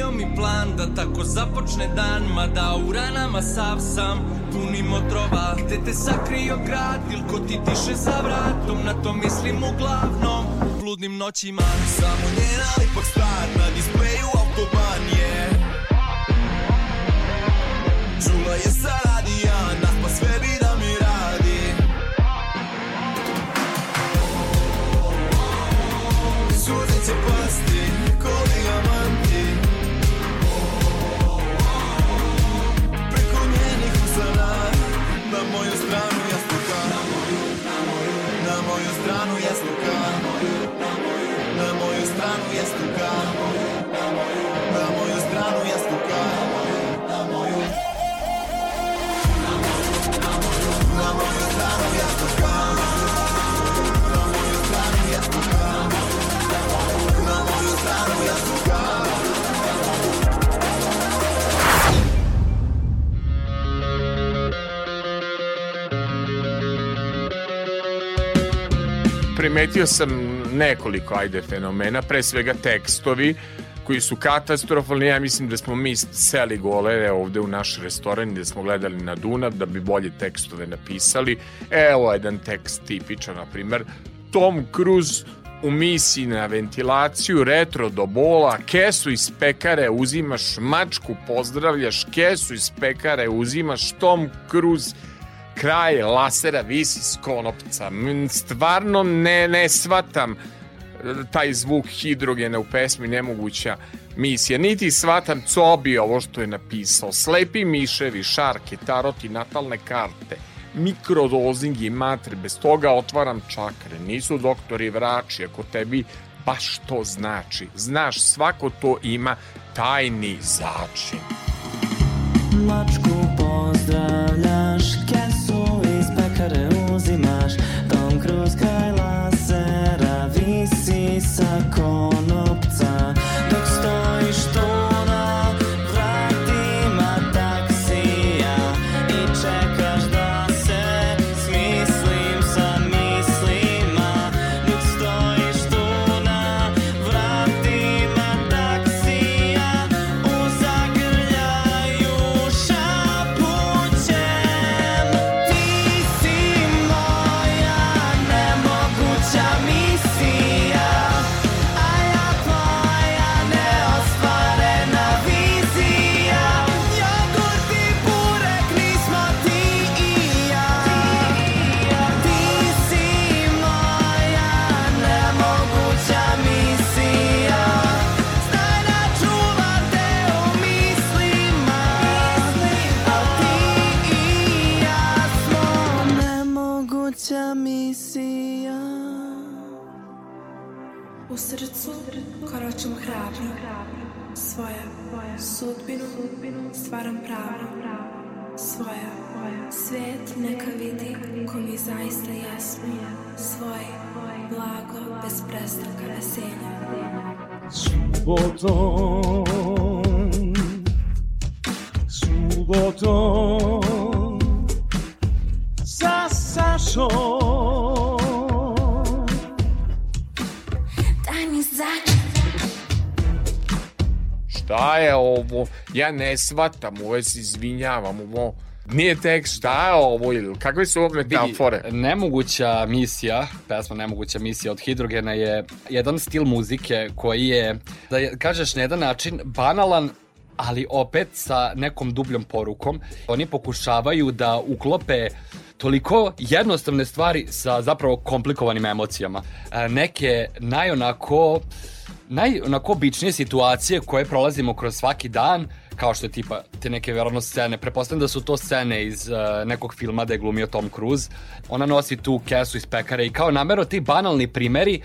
bio mi plan da tako započne dan Mada u ranama sav sam punim otrova Gde te sakrio grad ili ko ti diše za vratom Na to mislim uglavnom. U bludnim noćima Samo njena lipak star na displeju autoban je Čula je sa primetio sam nekoliko ajde fenomena, pre svega tekstovi koji su katastrofalni. Ja mislim da smo mi seli golere ovde u naš restoran gde smo gledali na Dunav da bi bolje tekstove napisali. Evo jedan tekst tipičan, na primer, Tom Cruise u misiji na ventilaciju, retro do bola, kesu iz pekare uzimaš, mačku pozdravljaš, kesu iz pekare uzimaš, Tom Cruise kraj lasera visi s konopca. Stvarno ne, ne shvatam e, taj zvuk hidrogena u pesmi nemoguća misija. Niti shvatam Cobi ovo što je napisao. Slepi miševi, šarke, taroti, natalne karte, mikrodozing i matre. Bez toga otvaram čakre. Nisu doktori vrači, ako tebi baš to znači. Znaš, svako to ima tajni začin. Mačku 5 ans. Bez prestanka veselja Subotom, subotom, sa Sašom. Daj mi začet Šta je ovo? Ja ne shvatam, ovo se izvinjavam, ovo nije tekst, šta je ovo ili kakve su ovo metafore? Vidi, nemoguća misija, pesma Nemoguća misija od Hidrogena je jedan stil muzike koji je, da je, kažeš na jedan način, banalan, ali opet sa nekom dubljom porukom. Oni pokušavaju da uklope toliko jednostavne stvari sa zapravo komplikovanim emocijama. E, Neke najonako naj onako običnije situacije koje prolazimo kroz svaki dan, kao što je tipa te neke verovatno scene, prepostavljam da su to scene iz uh, nekog filma da je glumio Tom Cruise, ona nosi tu kesu iz pekare i kao namero ti banalni primeri,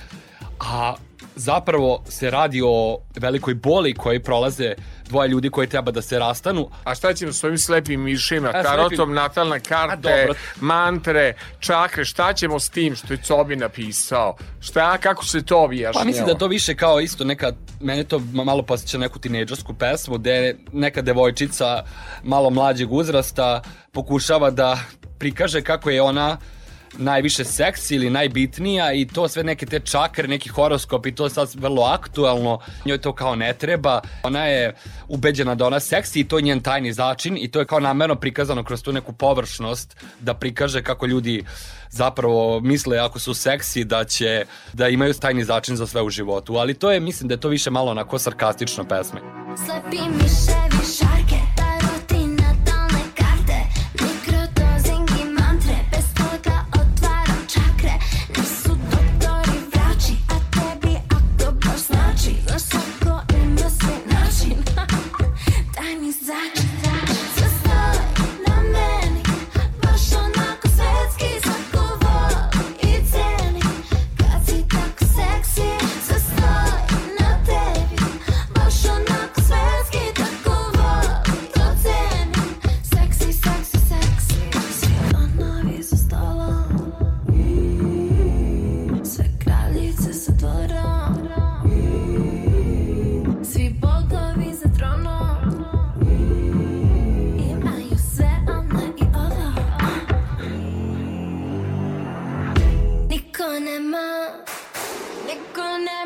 a zapravo se radi o velikoj boli koji prolaze dvoje ljudi koji treba da se rastanu. A šta ćemo s ovim slepim mišima, A, karotom, slepi- natalne A, karte, dobro. mantre, čakre, šta ćemo s tim što je Cobi napisao? Šta, kako se to objašnjava? Pa mislim da to više kao isto neka, mene to ma- malo posjeća neku tinejdžersku pesmu gde neka devojčica malo mlađeg uzrasta pokušava da prikaže kako je ona najviše seksi ili najbitnija i to sve neke te čakre, neki horoskop i to je sad vrlo aktualno. Njoj to kao ne treba. Ona je ubeđena da ona seksi i to je njen tajni začin i to je kao namerno prikazano kroz tu neku površnost da prikaže kako ljudi zapravo misle ako su seksi da će da imaju tajni začin za sve u životu. Ali to je, mislim da je to više malo onako sarkastično pesme. Slepi miševi šarke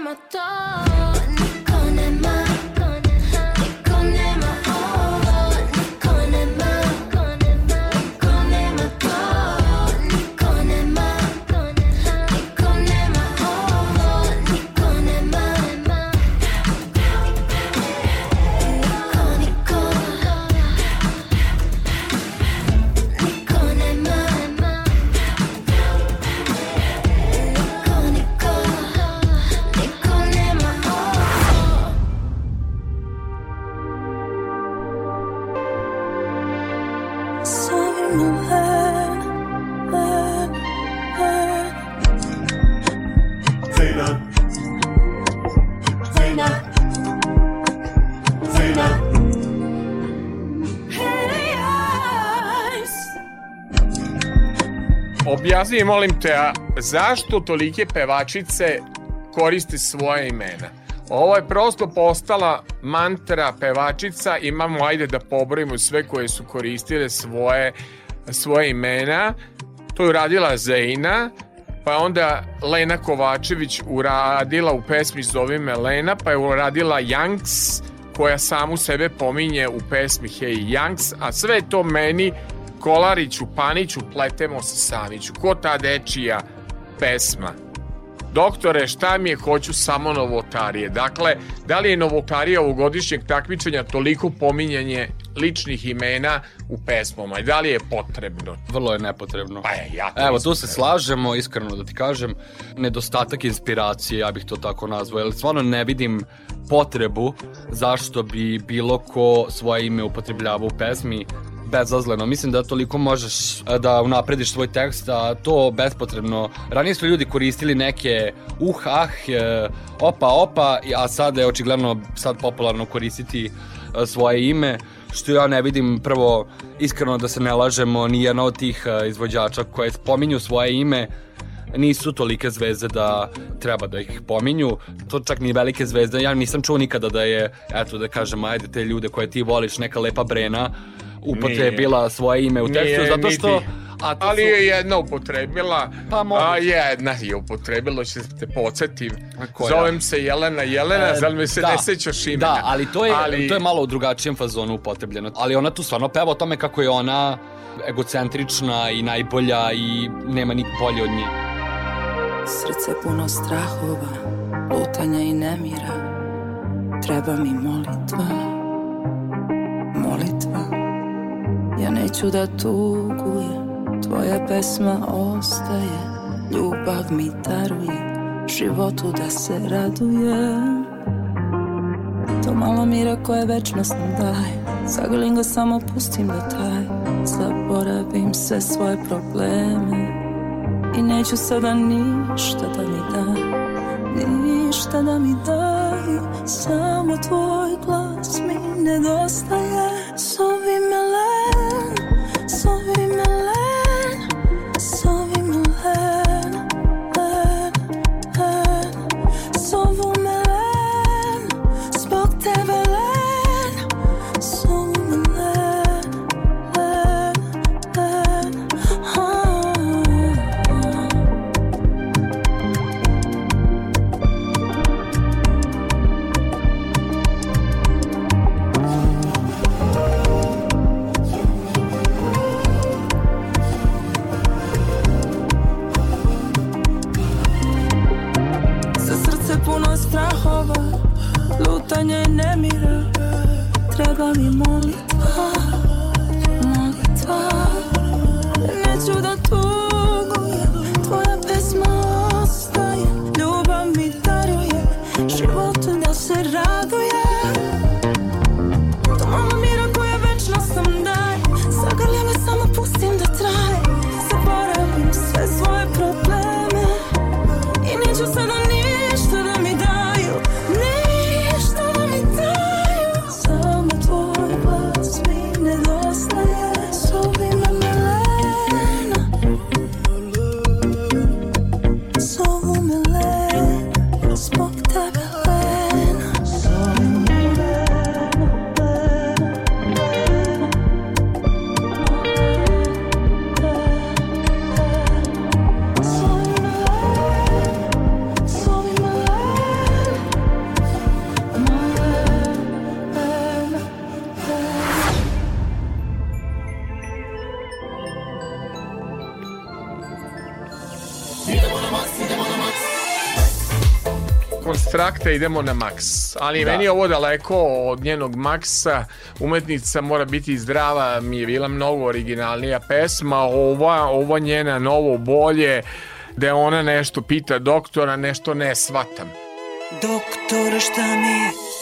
Niko nema Objasni, molim te, a zašto tolike pevačice koriste svoje imena? Ovo je prosto postala mantra pevačica, imamo, ajde da pobrojimo sve koje su koristile svoje, svoje imena. To je uradila Zeina, pa je onda Lena Kovačević uradila u pesmi Zovi me Lena, pa je uradila Yanks, koja samu sebe pominje u pesmi Hey Yanks, a sve to meni Kolariću, Paniću, pletemo se Samiću. Ko ta dečija pesma? Doktore, šta mi je, hoću samo novotarije. Dakle, da li je novotarija ovogodišnjeg takmičenja toliko pominjanje ličnih imena u pesmama i da li je potrebno? Vrlo je nepotrebno. Pa je, ja to Evo, tu se da je. slažemo, iskreno da ti kažem, nedostatak inspiracije, ja bih to tako nazvao, jer stvarno ne vidim potrebu zašto bi bilo ko svoje ime upotrebljavao u pesmi bezazleno. Mislim da toliko možeš e, da unaprediš svoj tekst, a to bespotrebno. Ranije su ljudi koristili neke uh, ah, e, opa, opa, a sad je očigledno sad popularno koristiti e, svoje ime što ja ne vidim prvo iskreno da se ne lažemo ni jedna od tih izvođača koje spominju svoje ime nisu tolike zvezde da treba da ih pominju. To čak ni velike zvezde. Ja nisam čuo nikada da je, eto da kažem, ajde te ljude koje ti voliš, neka lepa Brena upotrebila svoje ime u tekstu, Nije, zato što... niti. A to Ali su- je jedna upotrebila, Pa moguće. a jedna je upotrebila, će te podsjetim. Zovem se Jelena Jelena, E, zar mi se da. ne sećaš imena? Da, ali to je, Ali- to je malo u drugačijem fazonu upotrebljeno. Ali ona tu stvarno peva o tome kako je ona egocentrična i najbolja i nema ni bolje od nje. Srce puno strahova, lutanja i nemira Treba mi molitva, molitva Ja neću da tugujem, tvoja pesma ostaje Ljubav mi daruje, životu da se radujem. To malo mira koje večnost nam daje Zagrlim ga samo pustim da traje Zaboravim sve svoje probleme. I neću sada ništa da mi da Ništa da mi daju Samo tvoj glas mi nedostaje. Zovi me Konstrakte idemo na maks. Ali Da. meni je ovo daleko od njenog maksa. Umetnica mora biti zdrava, mi je bila mnogo originalnija pesma. Ova, ova njena novo bolje, da ona nešto pita doktora, nešto ne shvatam. Doktore šta mi je?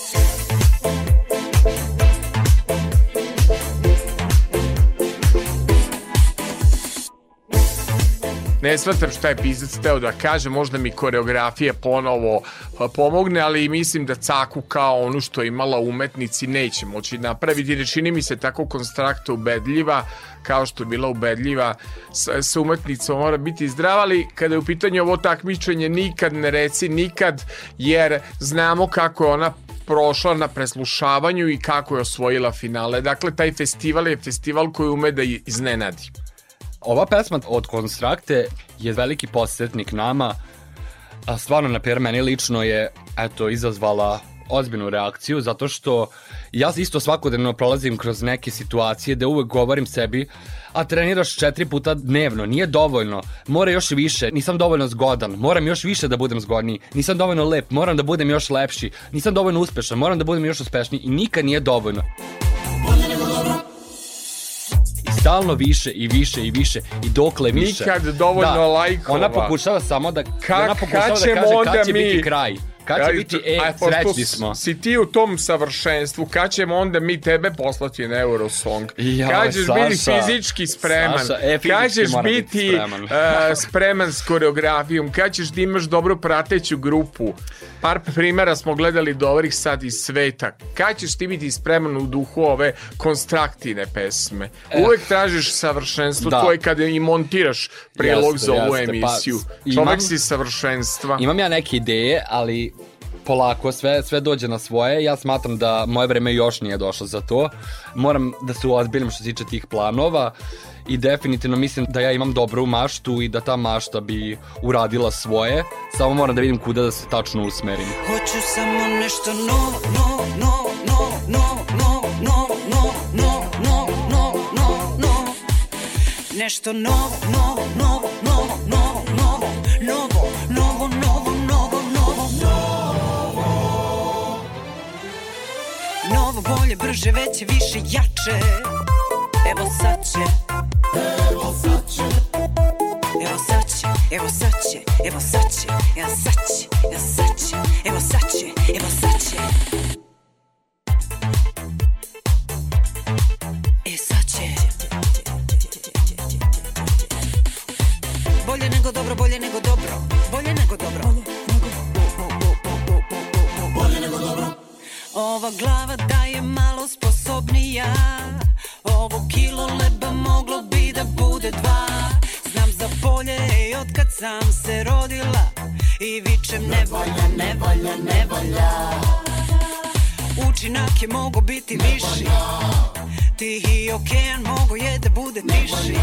Ne shvatam šta je pisac teo da kaže, možda mi koreografija ponovo pa, pomogne, ali mislim da caku kao onu što je imala umetnici neće moći napraviti, jer čini mi se tako konstrakta ubedljiva, kao što je bila ubedljiva sa, sa umetnicom mora biti zdrava, ali kada je u pitanju ovo takmičenje nikad ne reci nikad, jer znamo kako je ona prošla na preslušavanju i kako je osvojila finale. Dakle, taj festival je festival koji ume da iznenadi. Ova pesma od Konstrakte je veliki posjetnik nama. A stvarno, na primjer, meni lično je eto, izazvala ozbiljnu reakciju, zato što ja isto svakodnevno prolazim kroz neke situacije da uvek govorim sebi a treniraš četiri puta dnevno, nije dovoljno, mora još više, nisam dovoljno zgodan, moram još više da budem zgodniji, nisam dovoljno lep, moram da budem još lepši, nisam dovoljno uspešan, moram da budem još uspešniji i nikad nije dovoljno. Stalno više i više i više i dokle više. Nikad dovoljno lajkova. Ona pokušava samo da Ka- ona pokušava da kaže onda kad će mi? biti kraj. Kad će biti, e, srećni smo. Si ti u tom savršenstvu, kad ćemo onda mi tebe poslati na Eurosong? Jao, kad ćeš biti Saša. fizički spreman? Saša, e, fizički kad ćeš biti biti spreman. e, spreman s koreografijom? Kad ćeš da imaš dobru prateću grupu? Par primjera smo gledali dobrih sad iz sveta. Kad ćeš ti biti spreman u duhu ove konstraktivne pesme? Eh. Uvek tražiš savršenstvo, Da. to je kada i montiraš prilog Jeste, za ovu jeste, pa, emisiju. imam- Čovek si savršenstva. Imam ja neke ideje, ali polako, sve, sve dođe na svoje. Ja smatram da moje vreme još nije došlo za to. Moram da se uozbiljim što se tiče tih planova i definitivno mislim da ja imam dobru maštu i da ta mašta bi uradila svoje. Samo moram da vidim kuda da se tačno usmerim. Hoću samo nešto novo, novo, novo, novo, novo, novo, novo, novo, novo, novo, novo, novo, novo. Nešto novo, novo, novo, novo, novo, novo, novo, novo, novo, novo, bolje, brže, veće, više, jače. Evo sad će. Evo sad će. Evo sad će, evo sad će, evo sad će, evo sad će, evo sad će, evo sad će, evo sad će. E sad će. Bolje nego dobro, bolje nego Ova glava da je malo sposobnija. Ovo kilo leba moglo bi da bude dva. Znam za bolje i od kad sam se rodila. I vičem ne volja, ne volja, ne volja Učinak je mogo biti viši. Tihi okean mogo je da bude tiši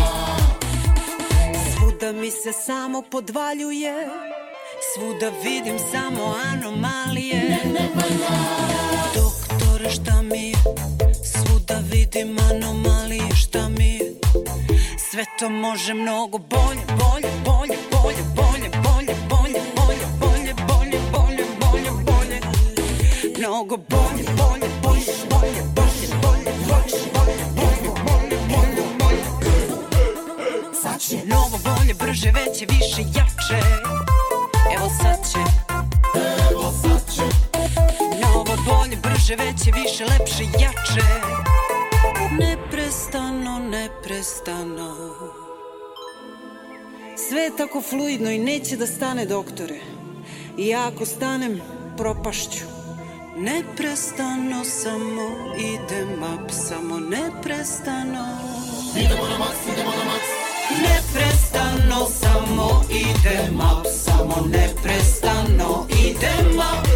Svuda mi se samo podvaljuje. Svuda vidim samo anomalije Doktore šta mi je Svuda vidim anomalije šta mi je Sve to može mnogo bolje, bolje, bolje, bolje, bolje, bolje, bolje, bolje, bolje, bolje, bolje, bolje, bolje Mnogo bolje, bolje, bolje, bolje, bolje, bolje, bolje, bolje, bolje, bolje, bolje, bolje Sad će Novo bolje, brže, veće, više, jače Evo sad će. Evo sad će. Novo bolje, brže, veće, više, lepše, jače. Neprestano, neprestano. Sve je tako fluidno i neće da stane, doktore. I ja ako stanem, propašću. Neprestano samo idem up, samo neprestano. Idemo na maks, idemo na maks Neprestano samo idem up, samo neprestano idem up.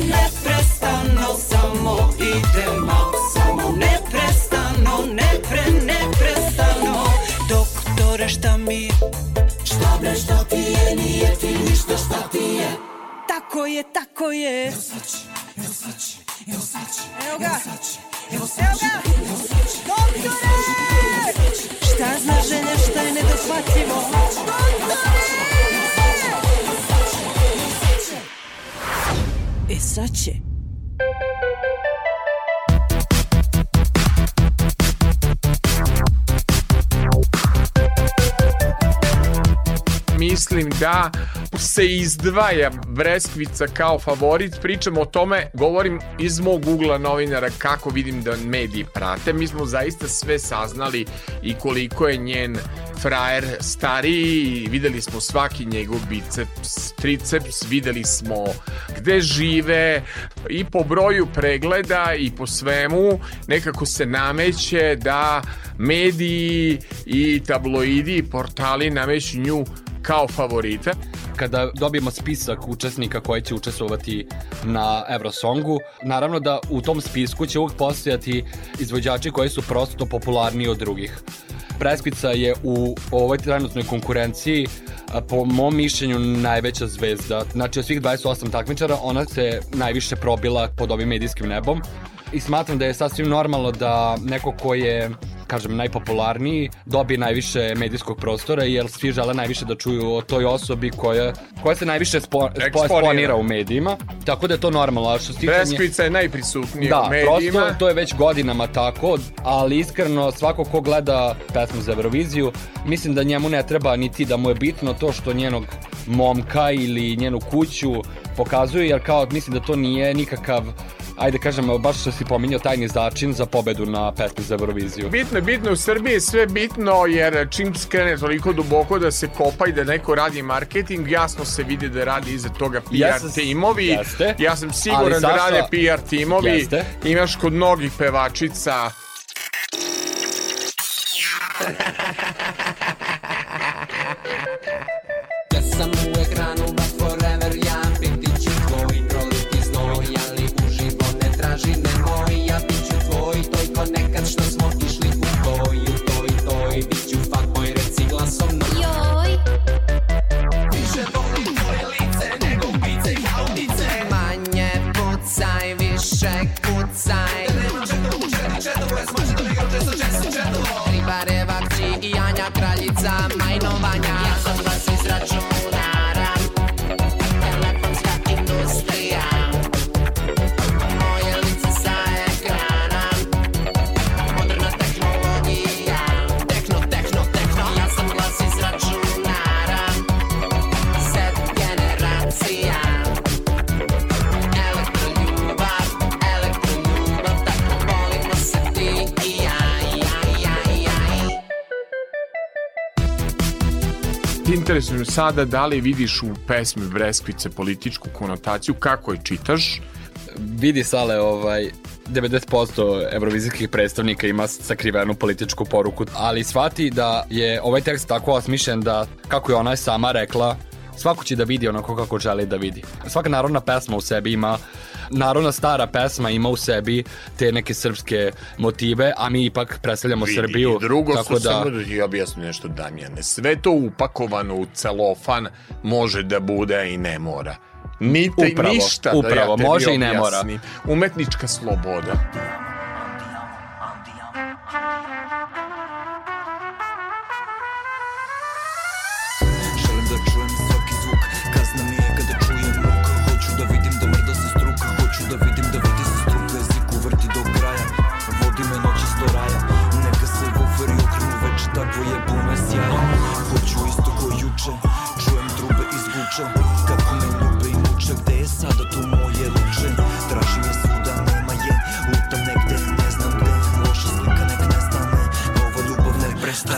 Neprestano samo idem up, samo neprestano, nepre, neprestano. Doktore šta mi? Je? Šta bre šta ti je, nije ti ništa šta ti je? Tako je, tako je. Evo će, evo će, evo sad će Evo ga, evo sad će, evo sad će Doktore! Šta zna želja, šta je nedohvatljivo? E sad će mislim da se izdvaja Breskvica kao favorit. Pričam o tome, govorim iz mog ugla novinara kako vidim da mediji prate. Mi smo zaista sve saznali i koliko je njen frajer stariji, videli smo svaki njegov biceps, triceps, videli smo gde žive i po broju pregleda i po svemu nekako se nameće da mediji i tabloidi i portali nameću nju kao favorita. Kada dobijemo spisak učesnika koji će učestvovati na Eurosongu, naravno da u tom spisku će uvijek postojati izvođači koji su prosto popularniji od drugih. Preskvica je u ovoj trenutnoj konkurenciji po mom mišljenju najveća zvezda. Znači od svih 28 takmičara ona se najviše probila pod ovim medijskim nebom i smatram da je sasvim normalno da neko ko je kažem, najpopularniji, dobije najviše medijskog prostora, jer svi žele najviše da čuju o toj osobi koja, koja se najviše spo, spo, eksponira u medijima. Tako da je to normalno. A što se tiče nje- Breskvica je najprisutnija da, u medijima. prosto to je već godinama tako, ali iskreno svako ko gleda pesmu za Euroviziju, mislim da njemu ne treba niti da mu je bitno to što njenog momka ili njenu kuću pokazuju, jer kao mislim da to nije nikakav ajde kažem, baš što si pominjao tajni začin za pobedu na pesmi za Euroviziju. Bitno je, bitno u Srbiji je sve bitno jer čim skrene toliko duboko da se kopa i da neko radi marketing, jasno se vidi da radi iza toga PR Jeste- timovi. jeste. Ja sam siguran da rade PR timovi. Jeste. Imaš kod mnogih pevačica Ja sam Me sada da li vidiš u pesmi Breskvice političku konotaciju, kako je čitaš? Vidi Sale, ovaj, 90% evrovizijskih predstavnika ima sakrivenu političku poruku, ali shvati da je ovaj tekst tako osmišljen da, kako je ona sama rekla, svako će da vidi onako kako želi da vidi. Svaka narodna pesma u sebi ima narodna stara pesma ima u sebi te neke srpske motive, a mi ipak predstavljamo Vidi, Srbiju. i drugo tako su samo da ti objasnim nešto Damjane. Sve to upakovano u celofan može da bude i ne mora. Nite, Upravo, ništa upravo, da ja može i ne mora. Umetnička sloboda.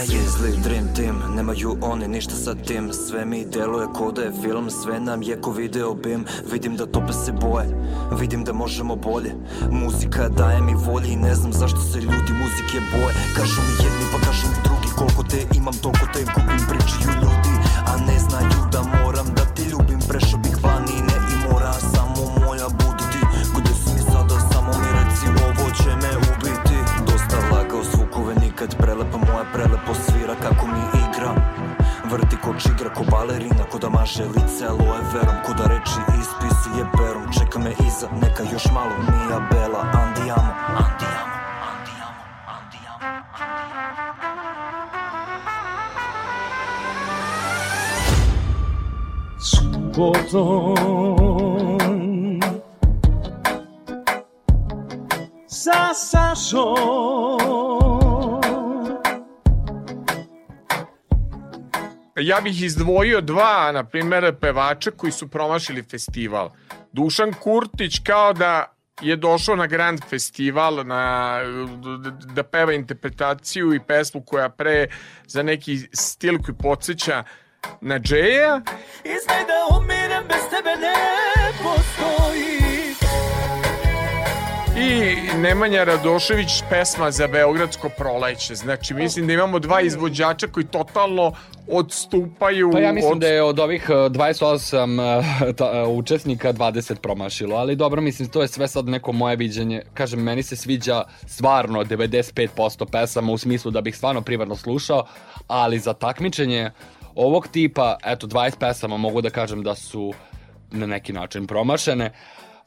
Prestaje Zli dream team, nemaju oni ništa sa tim. Sve mi deluje ko da je film Sve nam je ko video bim. Vidim da tope se boje Vidim da možemo bolje. Muzika daje mi volje I ne znam zašto se ljudi muzike boje. Kažu mi jedni pa kažu mi drugi Koliko te imam toliko te gubim Pričaju ljudi A ne znaju da moram nikad Prelepa moja prelepo svira kako mi igra. Vrti ko čigra, ko balerina Ko da maže lice aloe verom Ko da reči ispisuje perom Čeka me iza, neka još malo Mija Bela, andiamo, andiamo Subotom Sa Sašom Ja bih izdvojio dva, na primjer, pevača koji su promašili festival. Dušan Kurtić kao da je došao na Grand Festival na, da peva interpretaciju i pesmu koja pre za neki stil koji podsjeća na Džeja. Izgleda da umirem, bez tebe ne postoji I Nemanja Radošević pesma za Beogradsko proleće. Znači, mislim da imamo dva izvođača koji totalno odstupaju Pa ja mislim od da je od ovih eh, 28 eh, ta, eh, učesnika 20 promašilo, ali dobro, mislim, to je sve sad neko moje viđenje. Kažem, meni se sviđa stvarno 95% pesama u smislu da bih stvarno privatno slušao, ali za takmičenje ovog tipa, eto, 20 pesama mogu da kažem da su na neki način promašene,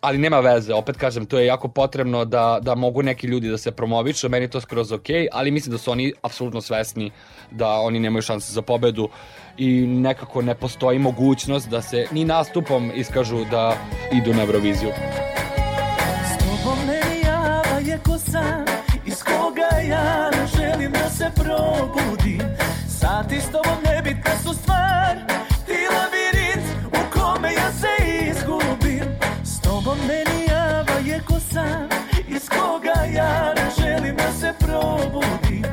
ali nema veze, opet kažem, to je jako potrebno da, da mogu neki ljudi da se promovišu, meni to skroz ok, ali mislim da su oni apsolutno svesni da oni nemaju šanse za pobedu i nekako ne postoji mogućnost da se ni nastupom iskažu da idu na Euroviziju. S tobom meni java je ko san Iz koga ja ne želim da se probudim Sati s tobom nebitna su stvar ja ne želim da se probudim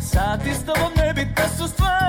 Sati s tobom nebitna su stvar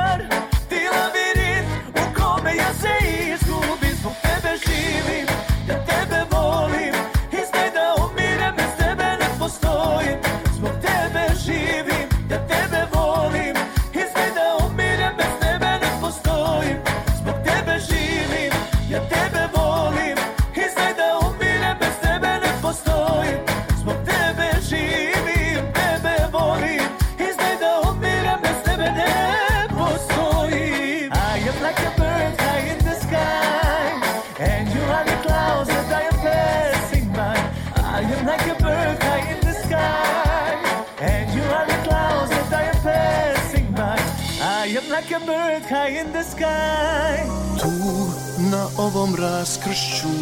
high in the sky. Tu na ovom raskršću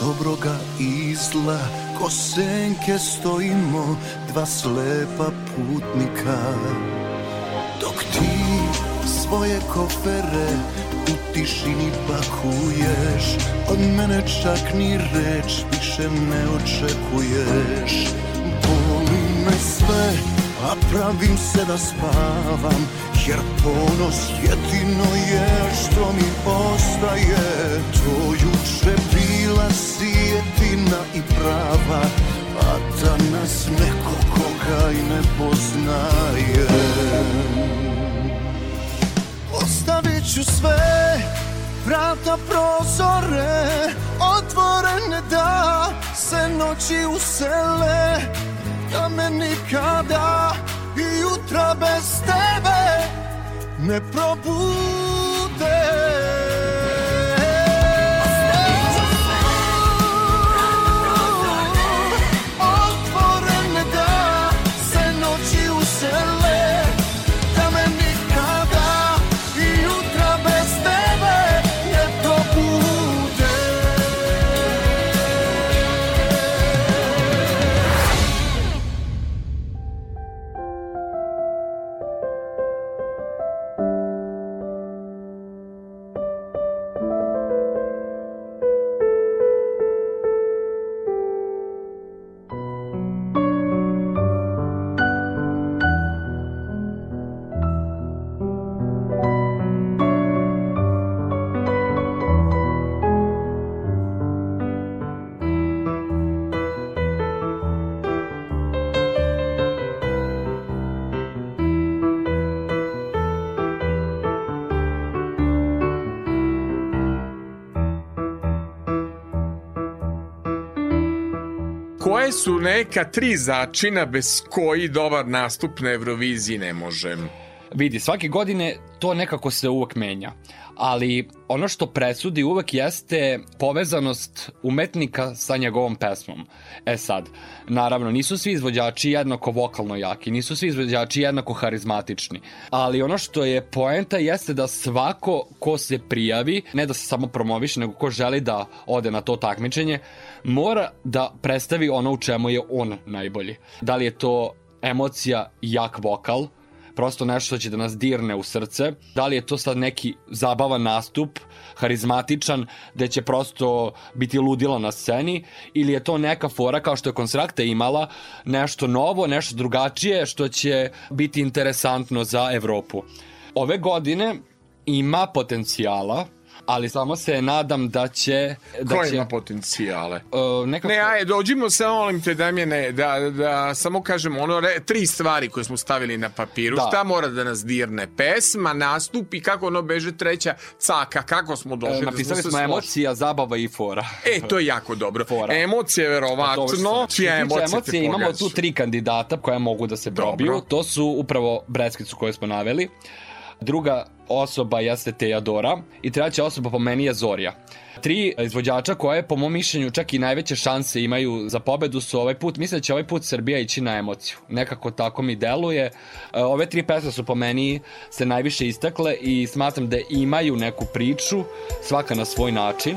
dobroga i zla Ko senke stojimo dva slepa putnika. Dok ti svoje kofere u tišini pakuješ Od mene čak ni reč više ne očekuješ. Boli me sve, a pravim se da spavam Jer ponos jedino je što mi ostaje. To juče bila sjetina i prava A danas neko koga i ne poznaje. Ostavit ću sve, vrata prozore Otvorene da se noći usele Da me nikada i jutra bez tebe ne probude Koje su neka tri začina bez koji dobar nastup na Euroviziji ne može? Vidi, svake godine to nekako se uvek menja, ali ono što presudi uvek jeste povezanost umetnika sa njegovom pesmom. E sad, naravno, nisu svi izvođači jednako vokalno jaki, nisu svi izvođači jednako harizmatični, ali ono što je poenta jeste da svako ko se prijavi, ne da se samo promoviše, nego ko želi da ode na to takmičenje, mora da predstavi ono u čemu je on najbolji. Da li je to emocija jak vokal, prosto nešto što će da nas dirne u srce. Da li je to sad neki zabavan nastup, harizmatičan, gde će prosto biti ludilo na sceni, ili je to neka fora kao što je Konstrakta imala, nešto novo, nešto drugačije, što će biti interesantno za Evropu. Ove godine ima potencijala, ali samo se nadam da će... Da Ko će... ima potencijale? Uh, nekako... Ne, aj, dođimo sa molim te, Damjene, da, da, da samo kažemo ono, re, tri stvari koje smo stavili na papiru. Da. Šta mora da nas dirne? Pesma, nastup i kako ono beže treća caka, kako smo e, došli? E, napisali da smo, smo emocija, zabava i fora. E, to je jako dobro. Fora. Emocije, verovatno. Pa Čija emocija, emocije imamo tu tri kandidata koja mogu da se probiju. Dobro. To su upravo Breskicu koje smo naveli. Druga osoba jeste Teodora i treća osoba po meni je Zorija. Tri izvođača koje po mom mišljenju čak i najveće šanse imaju za pobedu su ovaj put, mislim da će ovaj put Srbija ići na emociju. Nekako tako mi deluje. E, ove tri pesme su po meni se najviše istakle i smatram da imaju neku priču, svaka na svoj način.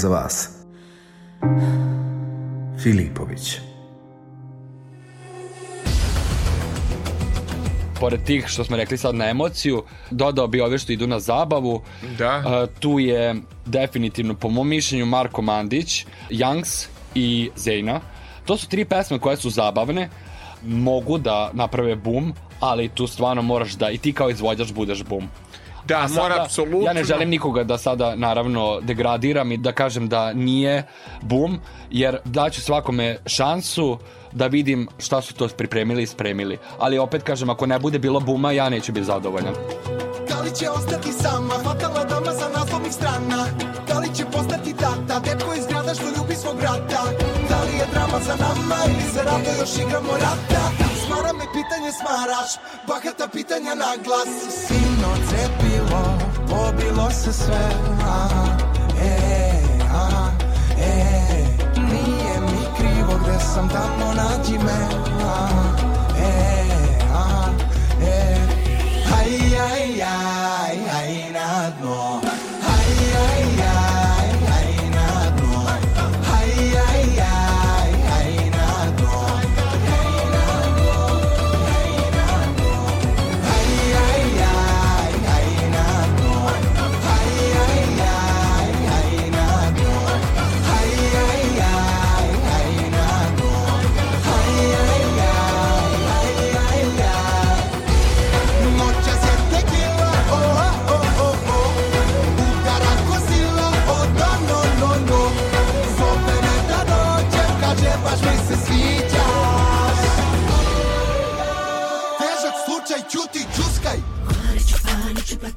Za vas. Filipović. Pored tih što smo rekli sad na emociju, dodao bi ove što idu na zabavu. Da. tu je definitivno, po mom mišljenju, Marko Mandić, Youngs i Zejna. To su tri pesme koje su zabavne, mogu da naprave bum, ali tu stvarno moraš da i ti kao izvođač budeš bum. Da, sada, mora apsolutno. Ja ne želim nikoga da sada naravno degradiram i da kažem da nije bum, jer daću svakome šansu da vidim šta su to pripremili i spremili. Ali opet kažem, ako ne bude bilo buma, ja neću biti zadovoljan. Da li će ostati sama, fatalna dama sa naslovnih strana Da li će postati tata, dečko iz grada što ljubi svog brata Da li je drama za nama ili se rado još igramo rata? Smara me pitanje smaraš, bahata pitanja na glas. Sino cepilo, pobilo se sve. A, e, a, e, Nije mi krivo gde sam tamo nađi me. A, e, a, e, Aj, aj, aj, aj, na dno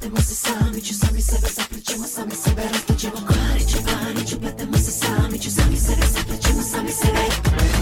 pletemo se sami ću Sami sebe zaplićemo, sami sebe rastaćemo Kvariću, paniću, pletemo se sami ću Sami sebe zaplićemo, sami sebe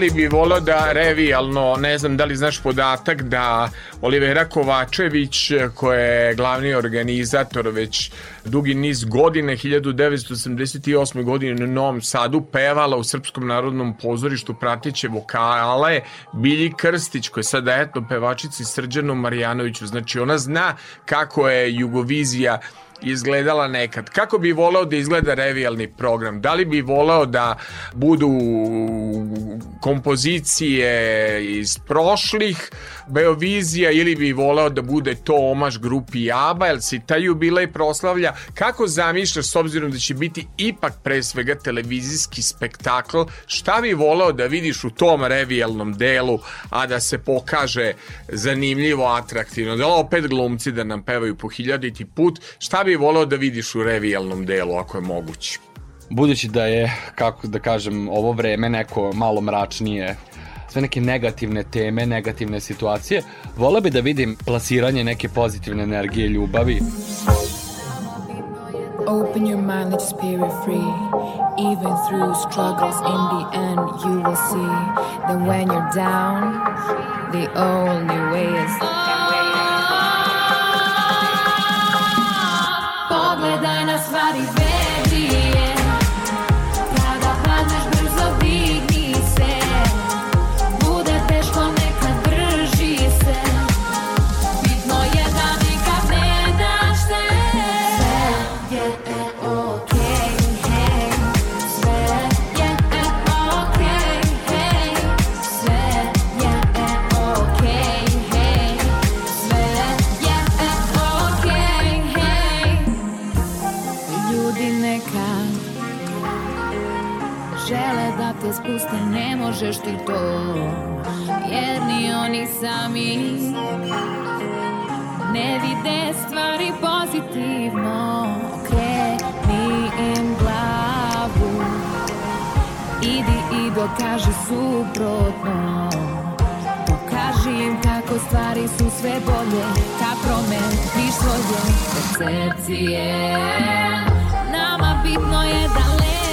Da li bi volio da revijalno, ne znam da li znaš podatak da Olivera Kovačević koja je glavni organizator već dugi niz godine 1988. godine u Novom Sadu pevala u Srpskom narodnom pozorištu pratiće vokale Bilji Krstić koja je sada etno pevačici Srđanu Marjanoviću znači ona zna kako je Jugovizija izgledala nekad. Kako bi voleo da izgleda revijalni program? Da li bi voleo da budu kompozicije iz prošlih Beovizija ili bi voleo da bude to omaž grupi ABBA, jel si taj jubilej proslavlja? Kako zamišljaš s obzirom da će biti ipak pre svega televizijski spektakl? Šta bi voleo da vidiš u tom revijalnom delu, a da se pokaže zanimljivo, atraktivno? Da opet glumci da nam pevaju po hiljaditi put? Šta bi voleo da vidiš u revijalnom delu, ako je moguće? Budući da je, kako da kažem, ovo vreme neko malo mračnije, sve neke negativne teme, negativne situacije, voleo bi da vidim plasiranje neke pozitivne energije ljubavi. Open your mind, let your spirit free. Even through struggles, in the end, you will see that when you're down, the only way is. Pogledaj na možeš ti to. Jer ni oni sami ne vide stvari pozitivno. Kreni im glavu. Idi i dokaži suprotno. Pokaži im kako stvari su sve bolje. Kad promeniš svoje percepcije. Nama bitno je da lepo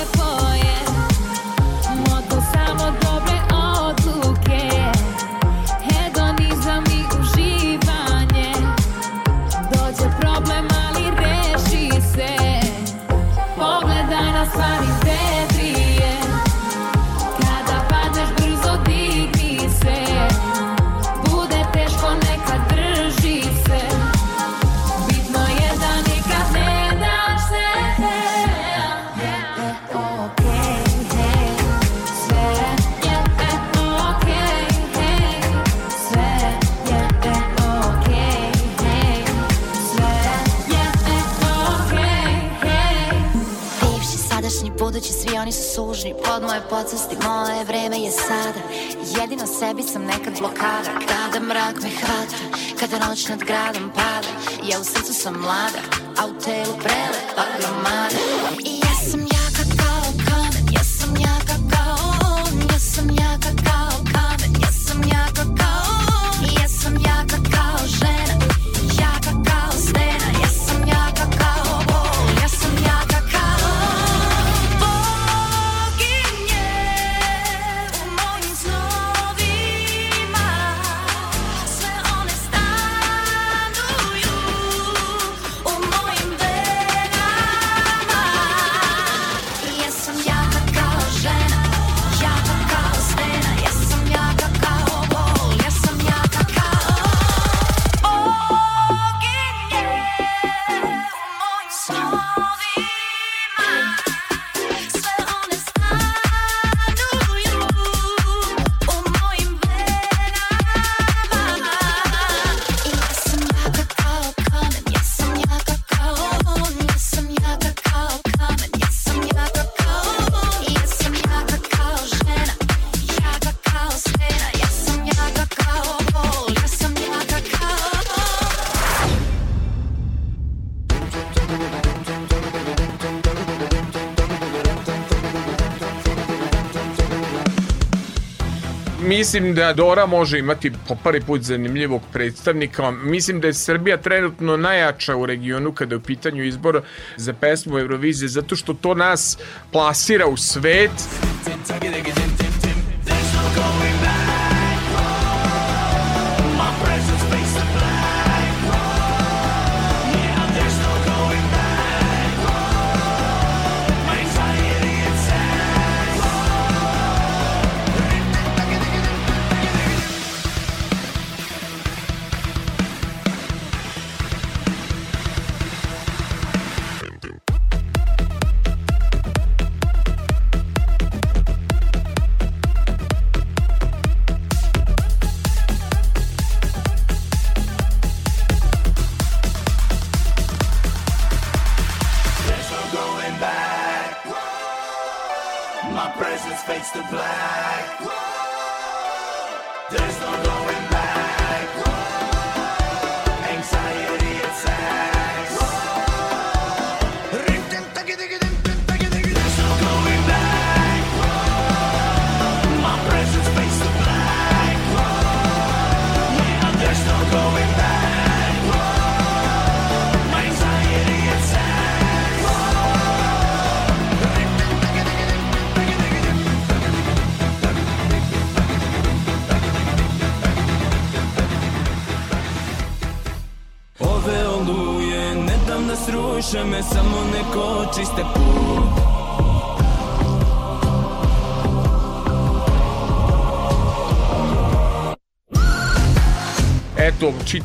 podsvesti, moje vreme je sada. Jedino sebi sam nekad blokada. Kada mrak me hvata, kada noć nad gradom pada Ja u srcu sam mlada, a u telu prelepa gromada. I mislim da Dora može imati po prvi put zanimljivog predstavnika. Mislim da je Srbija trenutno najjača u regionu kada je u pitanju izbor za pesmu Eurovizije, zato što to nas plasira u svet.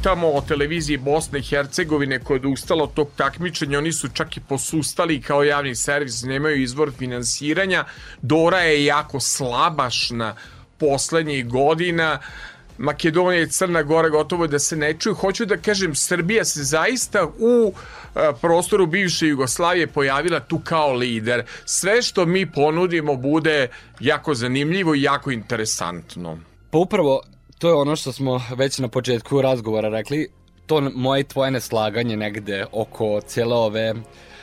Čitamo o televiziji Bosne i Hercegovine koja je odustala od tog takmičenja, oni su čak i posustali kao javni servis, nemaju izvor finansiranja. Dora je jako slabašna poslednjih godina. Makedonija i Crna Gora gotovo da se ne čuju. Hoću da kažem, Srbija se zaista u e, prostoru bivše Jugoslavije pojavila tu kao lider. Sve što mi ponudimo bude jako zanimljivo i jako interesantno. Pa upravo to je ono što smo već na početku razgovora rekli, to moje i tvoje neslaganje negde oko cijele ove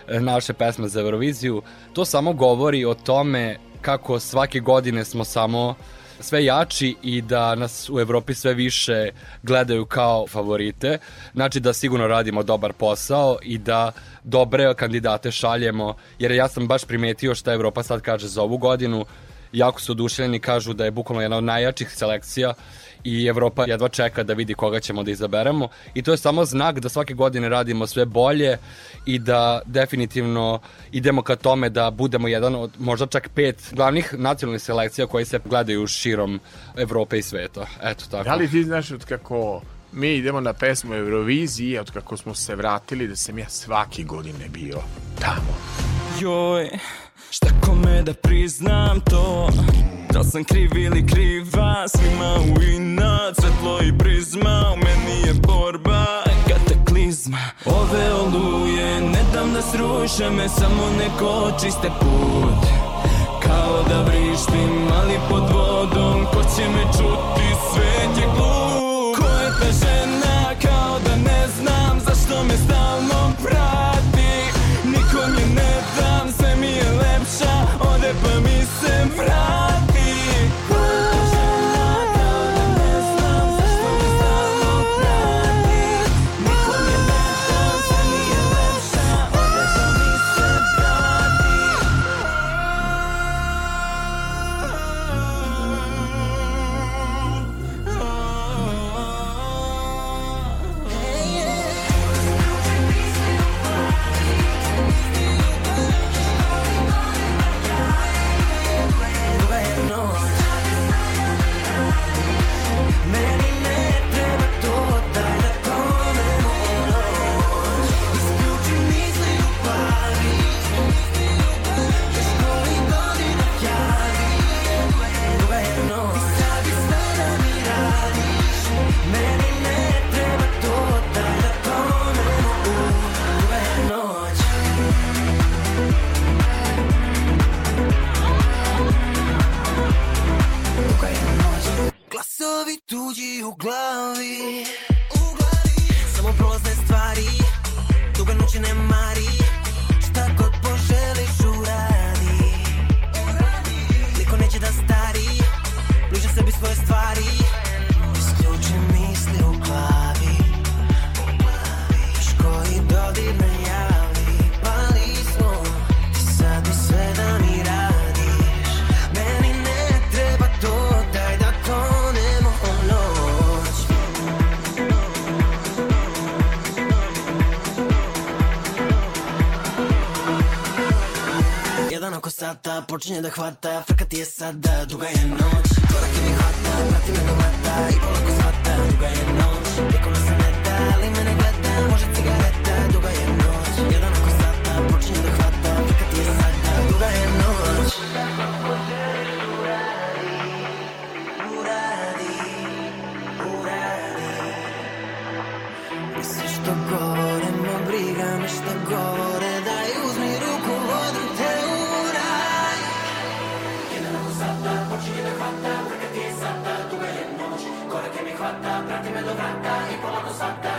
e, naše pesme za Euroviziju, to samo govori o tome kako svake godine smo samo sve jači i da nas u Evropi sve više gledaju kao favorite. Znači da sigurno radimo dobar posao i da dobre kandidate šaljemo, jer ja sam baš primetio šta Evropa sad kaže za ovu godinu, jako su oduševljeni, kažu da je bukvalno jedna od najjačih selekcija i Evropa jedva čeka da vidi koga ćemo da izaberemo i to je samo znak da svake godine radimo sve bolje i da definitivno idemo ka tome da budemo jedan od možda čak pet glavnih nacionalnih selekcija koji se gledaju širom Evrope i sveta. Eto tako. Da li ti znaš od kako mi idemo na pesmu Euroviziji, od kako smo se vratili da sam ja svake godine bio tamo. Joj, šta kome da priznam to? Da sam kriv ili kriva, svima u inat Svetlo i prizma, u meni je borba. Kataklizma. Ove oluje, ne dam da sruše me Samo neko čiste put. Kao da vrištim, sata Počinje da hvata, frka ti je sada Duga je noć, korake mi hvata Prati me do vrata i polako shvata Duga je noć, niko nas ne da Ali mene gleda, može cigareta Korake mi hvata, prati me do vrata I polako svata,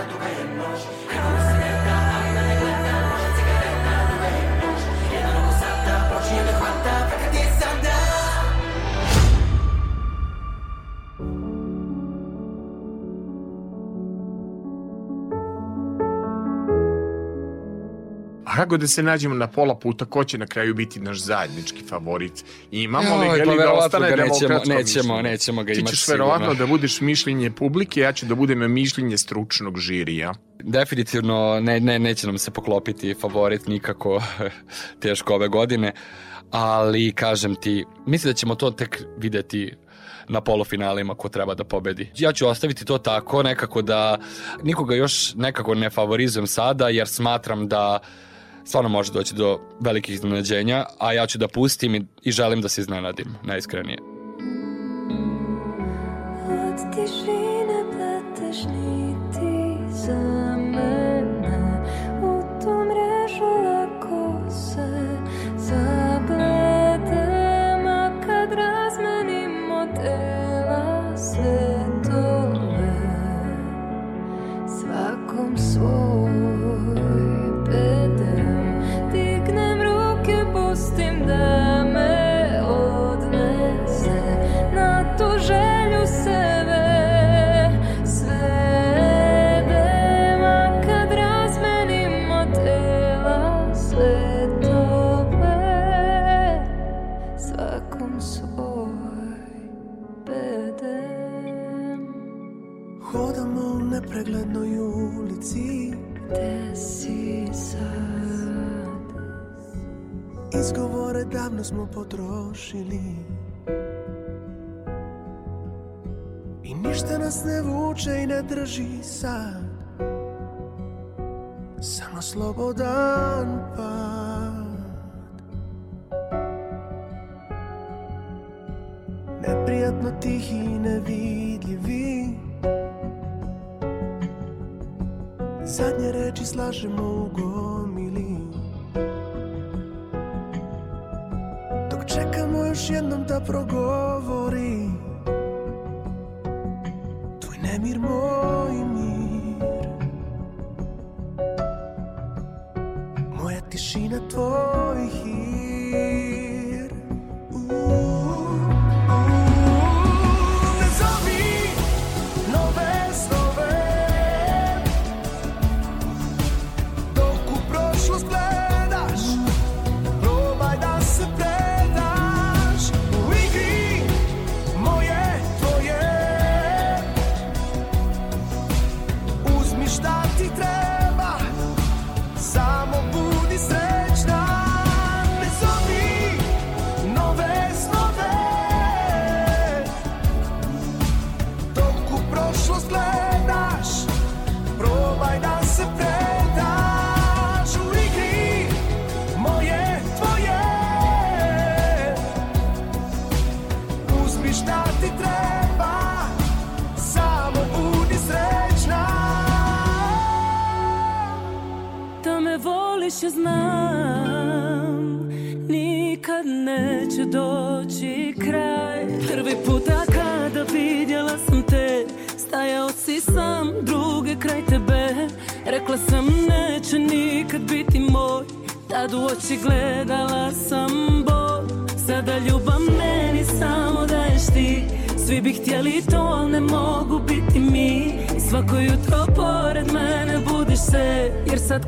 kako da se nađemo na pola puta, ko će na kraju biti naš zajednički favorit? Imamo li ili da ostane ga nećemo- nećemo- nećemo ga Ti imati ćeš verovatno da budeš mišljenje publike, ja ću da budem mišljenje stručnog žirija. Definitivno ne, ne, neće nam se poklopiti favorit nikako teško ove godine, ali kažem ti, mislim da ćemo to tek videti na polufinalima ko treba da pobedi. Ja ću ostaviti to tako nekako da nikoga još nekako ne favorizujem sada jer smatram da stvarno može doći do velikih iznenađenja, a ja ću da pustim i, i želim da se iznenadim, najiskrenije. Od tišine pleteš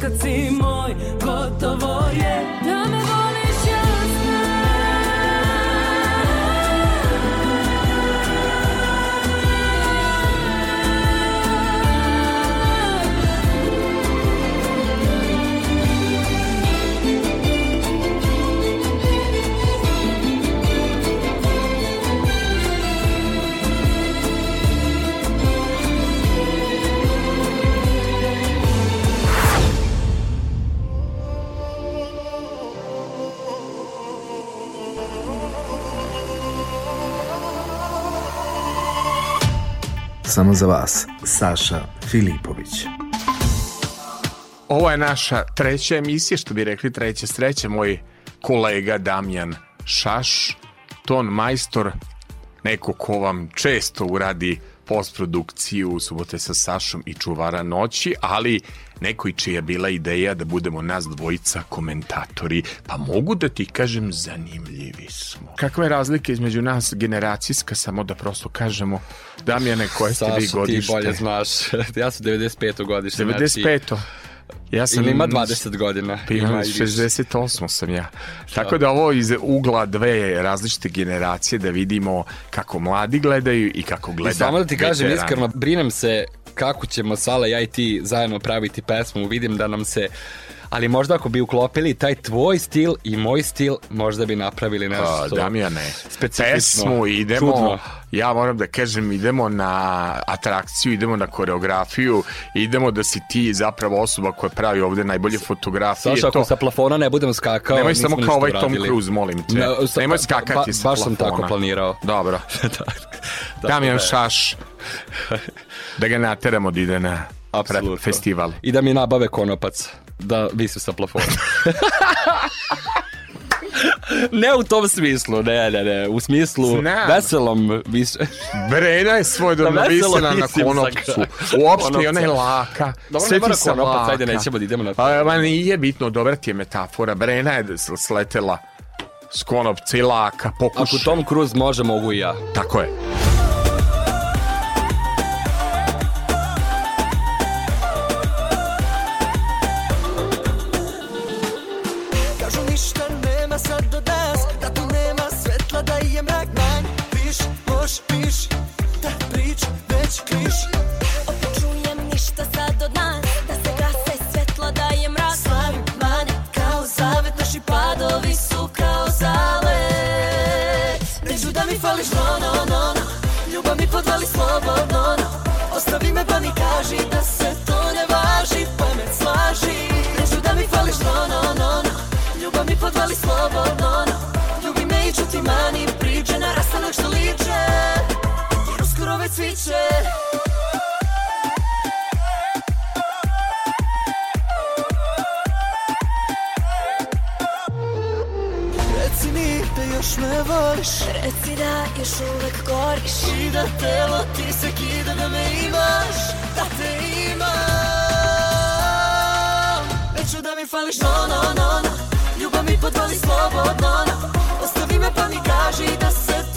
Jer sad Samo za vas, Saša Filipović. Ovo je naša treća emisija, što bi rekli treća sreća, moj kolega Damjan Šaš, ton majstor, neko ko vam često uradi postprodukciju subote sa Sašom i čuvara noći, ali neko i čija je bila ideja da budemo nas dvojica komentatori, pa mogu da ti kažem zanimljivi smo. Kakva je razlika između nas generacijska, samo da prosto kažemo, Damjane, koje ste vi Saša, ti godište? bolje znaš. ja sam 95. godište. 95. Ja sam Ili ima 20 godina. Pa Ima i više. 68 sam ja. Tako da ovo iz ugla dve različite generacije da vidimo kako mladi gledaju i kako gleda I samo da ti kažem veteran. iskreno, brinem se kako ćemo Sala, ja i ti zajedno praviti pesmu. Vidim da nam se ali možda ako bi uklopili taj tvoj stil i moj stil, možda bi napravili nešto A, Damjane, specifično. pesmu idemo, čudno. ja moram da kažem, idemo na atrakciju, idemo na koreografiju, idemo da si ti zapravo osoba koja pravi ovde najbolje fotografije. Saša, ako to, sa plafona ne budem skakao, Nemoj samo kao ovaj Tom. Cruise, molim te. Ne, sa- Nemoj skakati ba- sa Baš sam plafona. tako planirao. Dobro. Damjan Šaš, da ga nateramo da ide na festival. I da mi nabave konopac, da visi sa plafona. ne u tom smislu, ne, ne, ne, u smislu Znam. veselom više. Brena je svoj Da da visela na konopcu. Uopšte i ona je laka. Dobro, Sve ne se konopac, ajde, nećemo da idemo na to. Ma nije bitno, dobra ti je metafora. Brena je sletela s konopca i laka. Pokušaj. Ako Tom Cruise može, mogu i ja. Tako je. Fališ, no, no, no, no Ljubav mi podvali slobodno, no Ostavi me pa mi kaži da se to ne važi Pamet slaži. Neću da mi fališ, no, no, no, no Ljubav mi podvali slobodno, no Ljubi me i čuti mani priče Na rastanak što liče. Jer uskoro već cviće me voliš. Reci da još uvek goriš. I da telo ti se kida da me imaš. Da te imam. Neću da mi fališ, no, no, no, no. Ljubav mi podvali slobodno, no Ostavi me pa mi kaži da se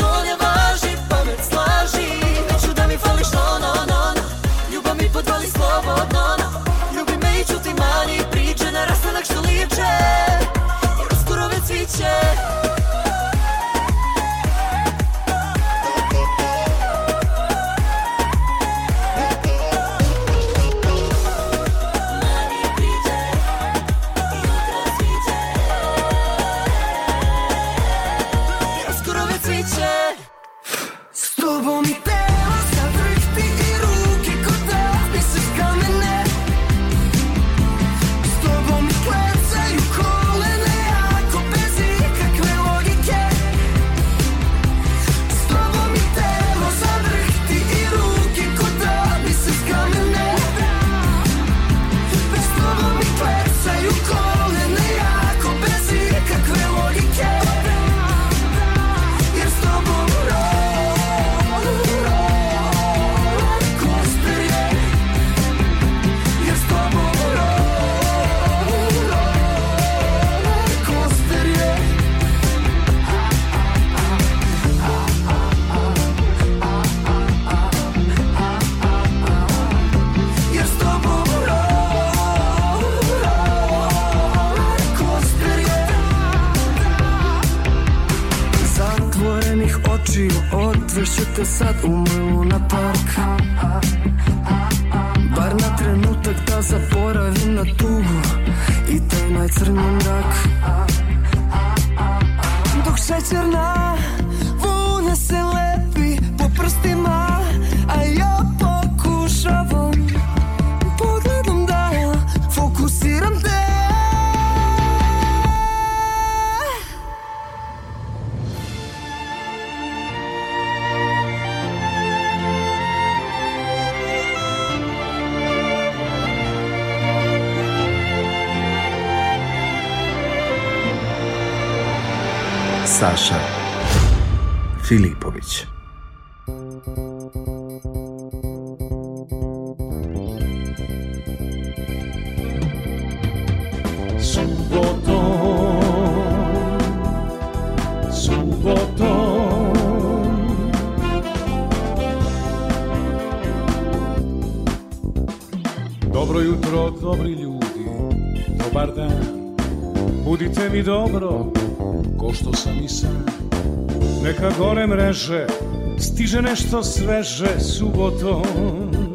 veže Stiže nešto sveže subotom.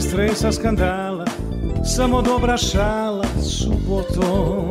stresa skandala Samo dobra šala subotom.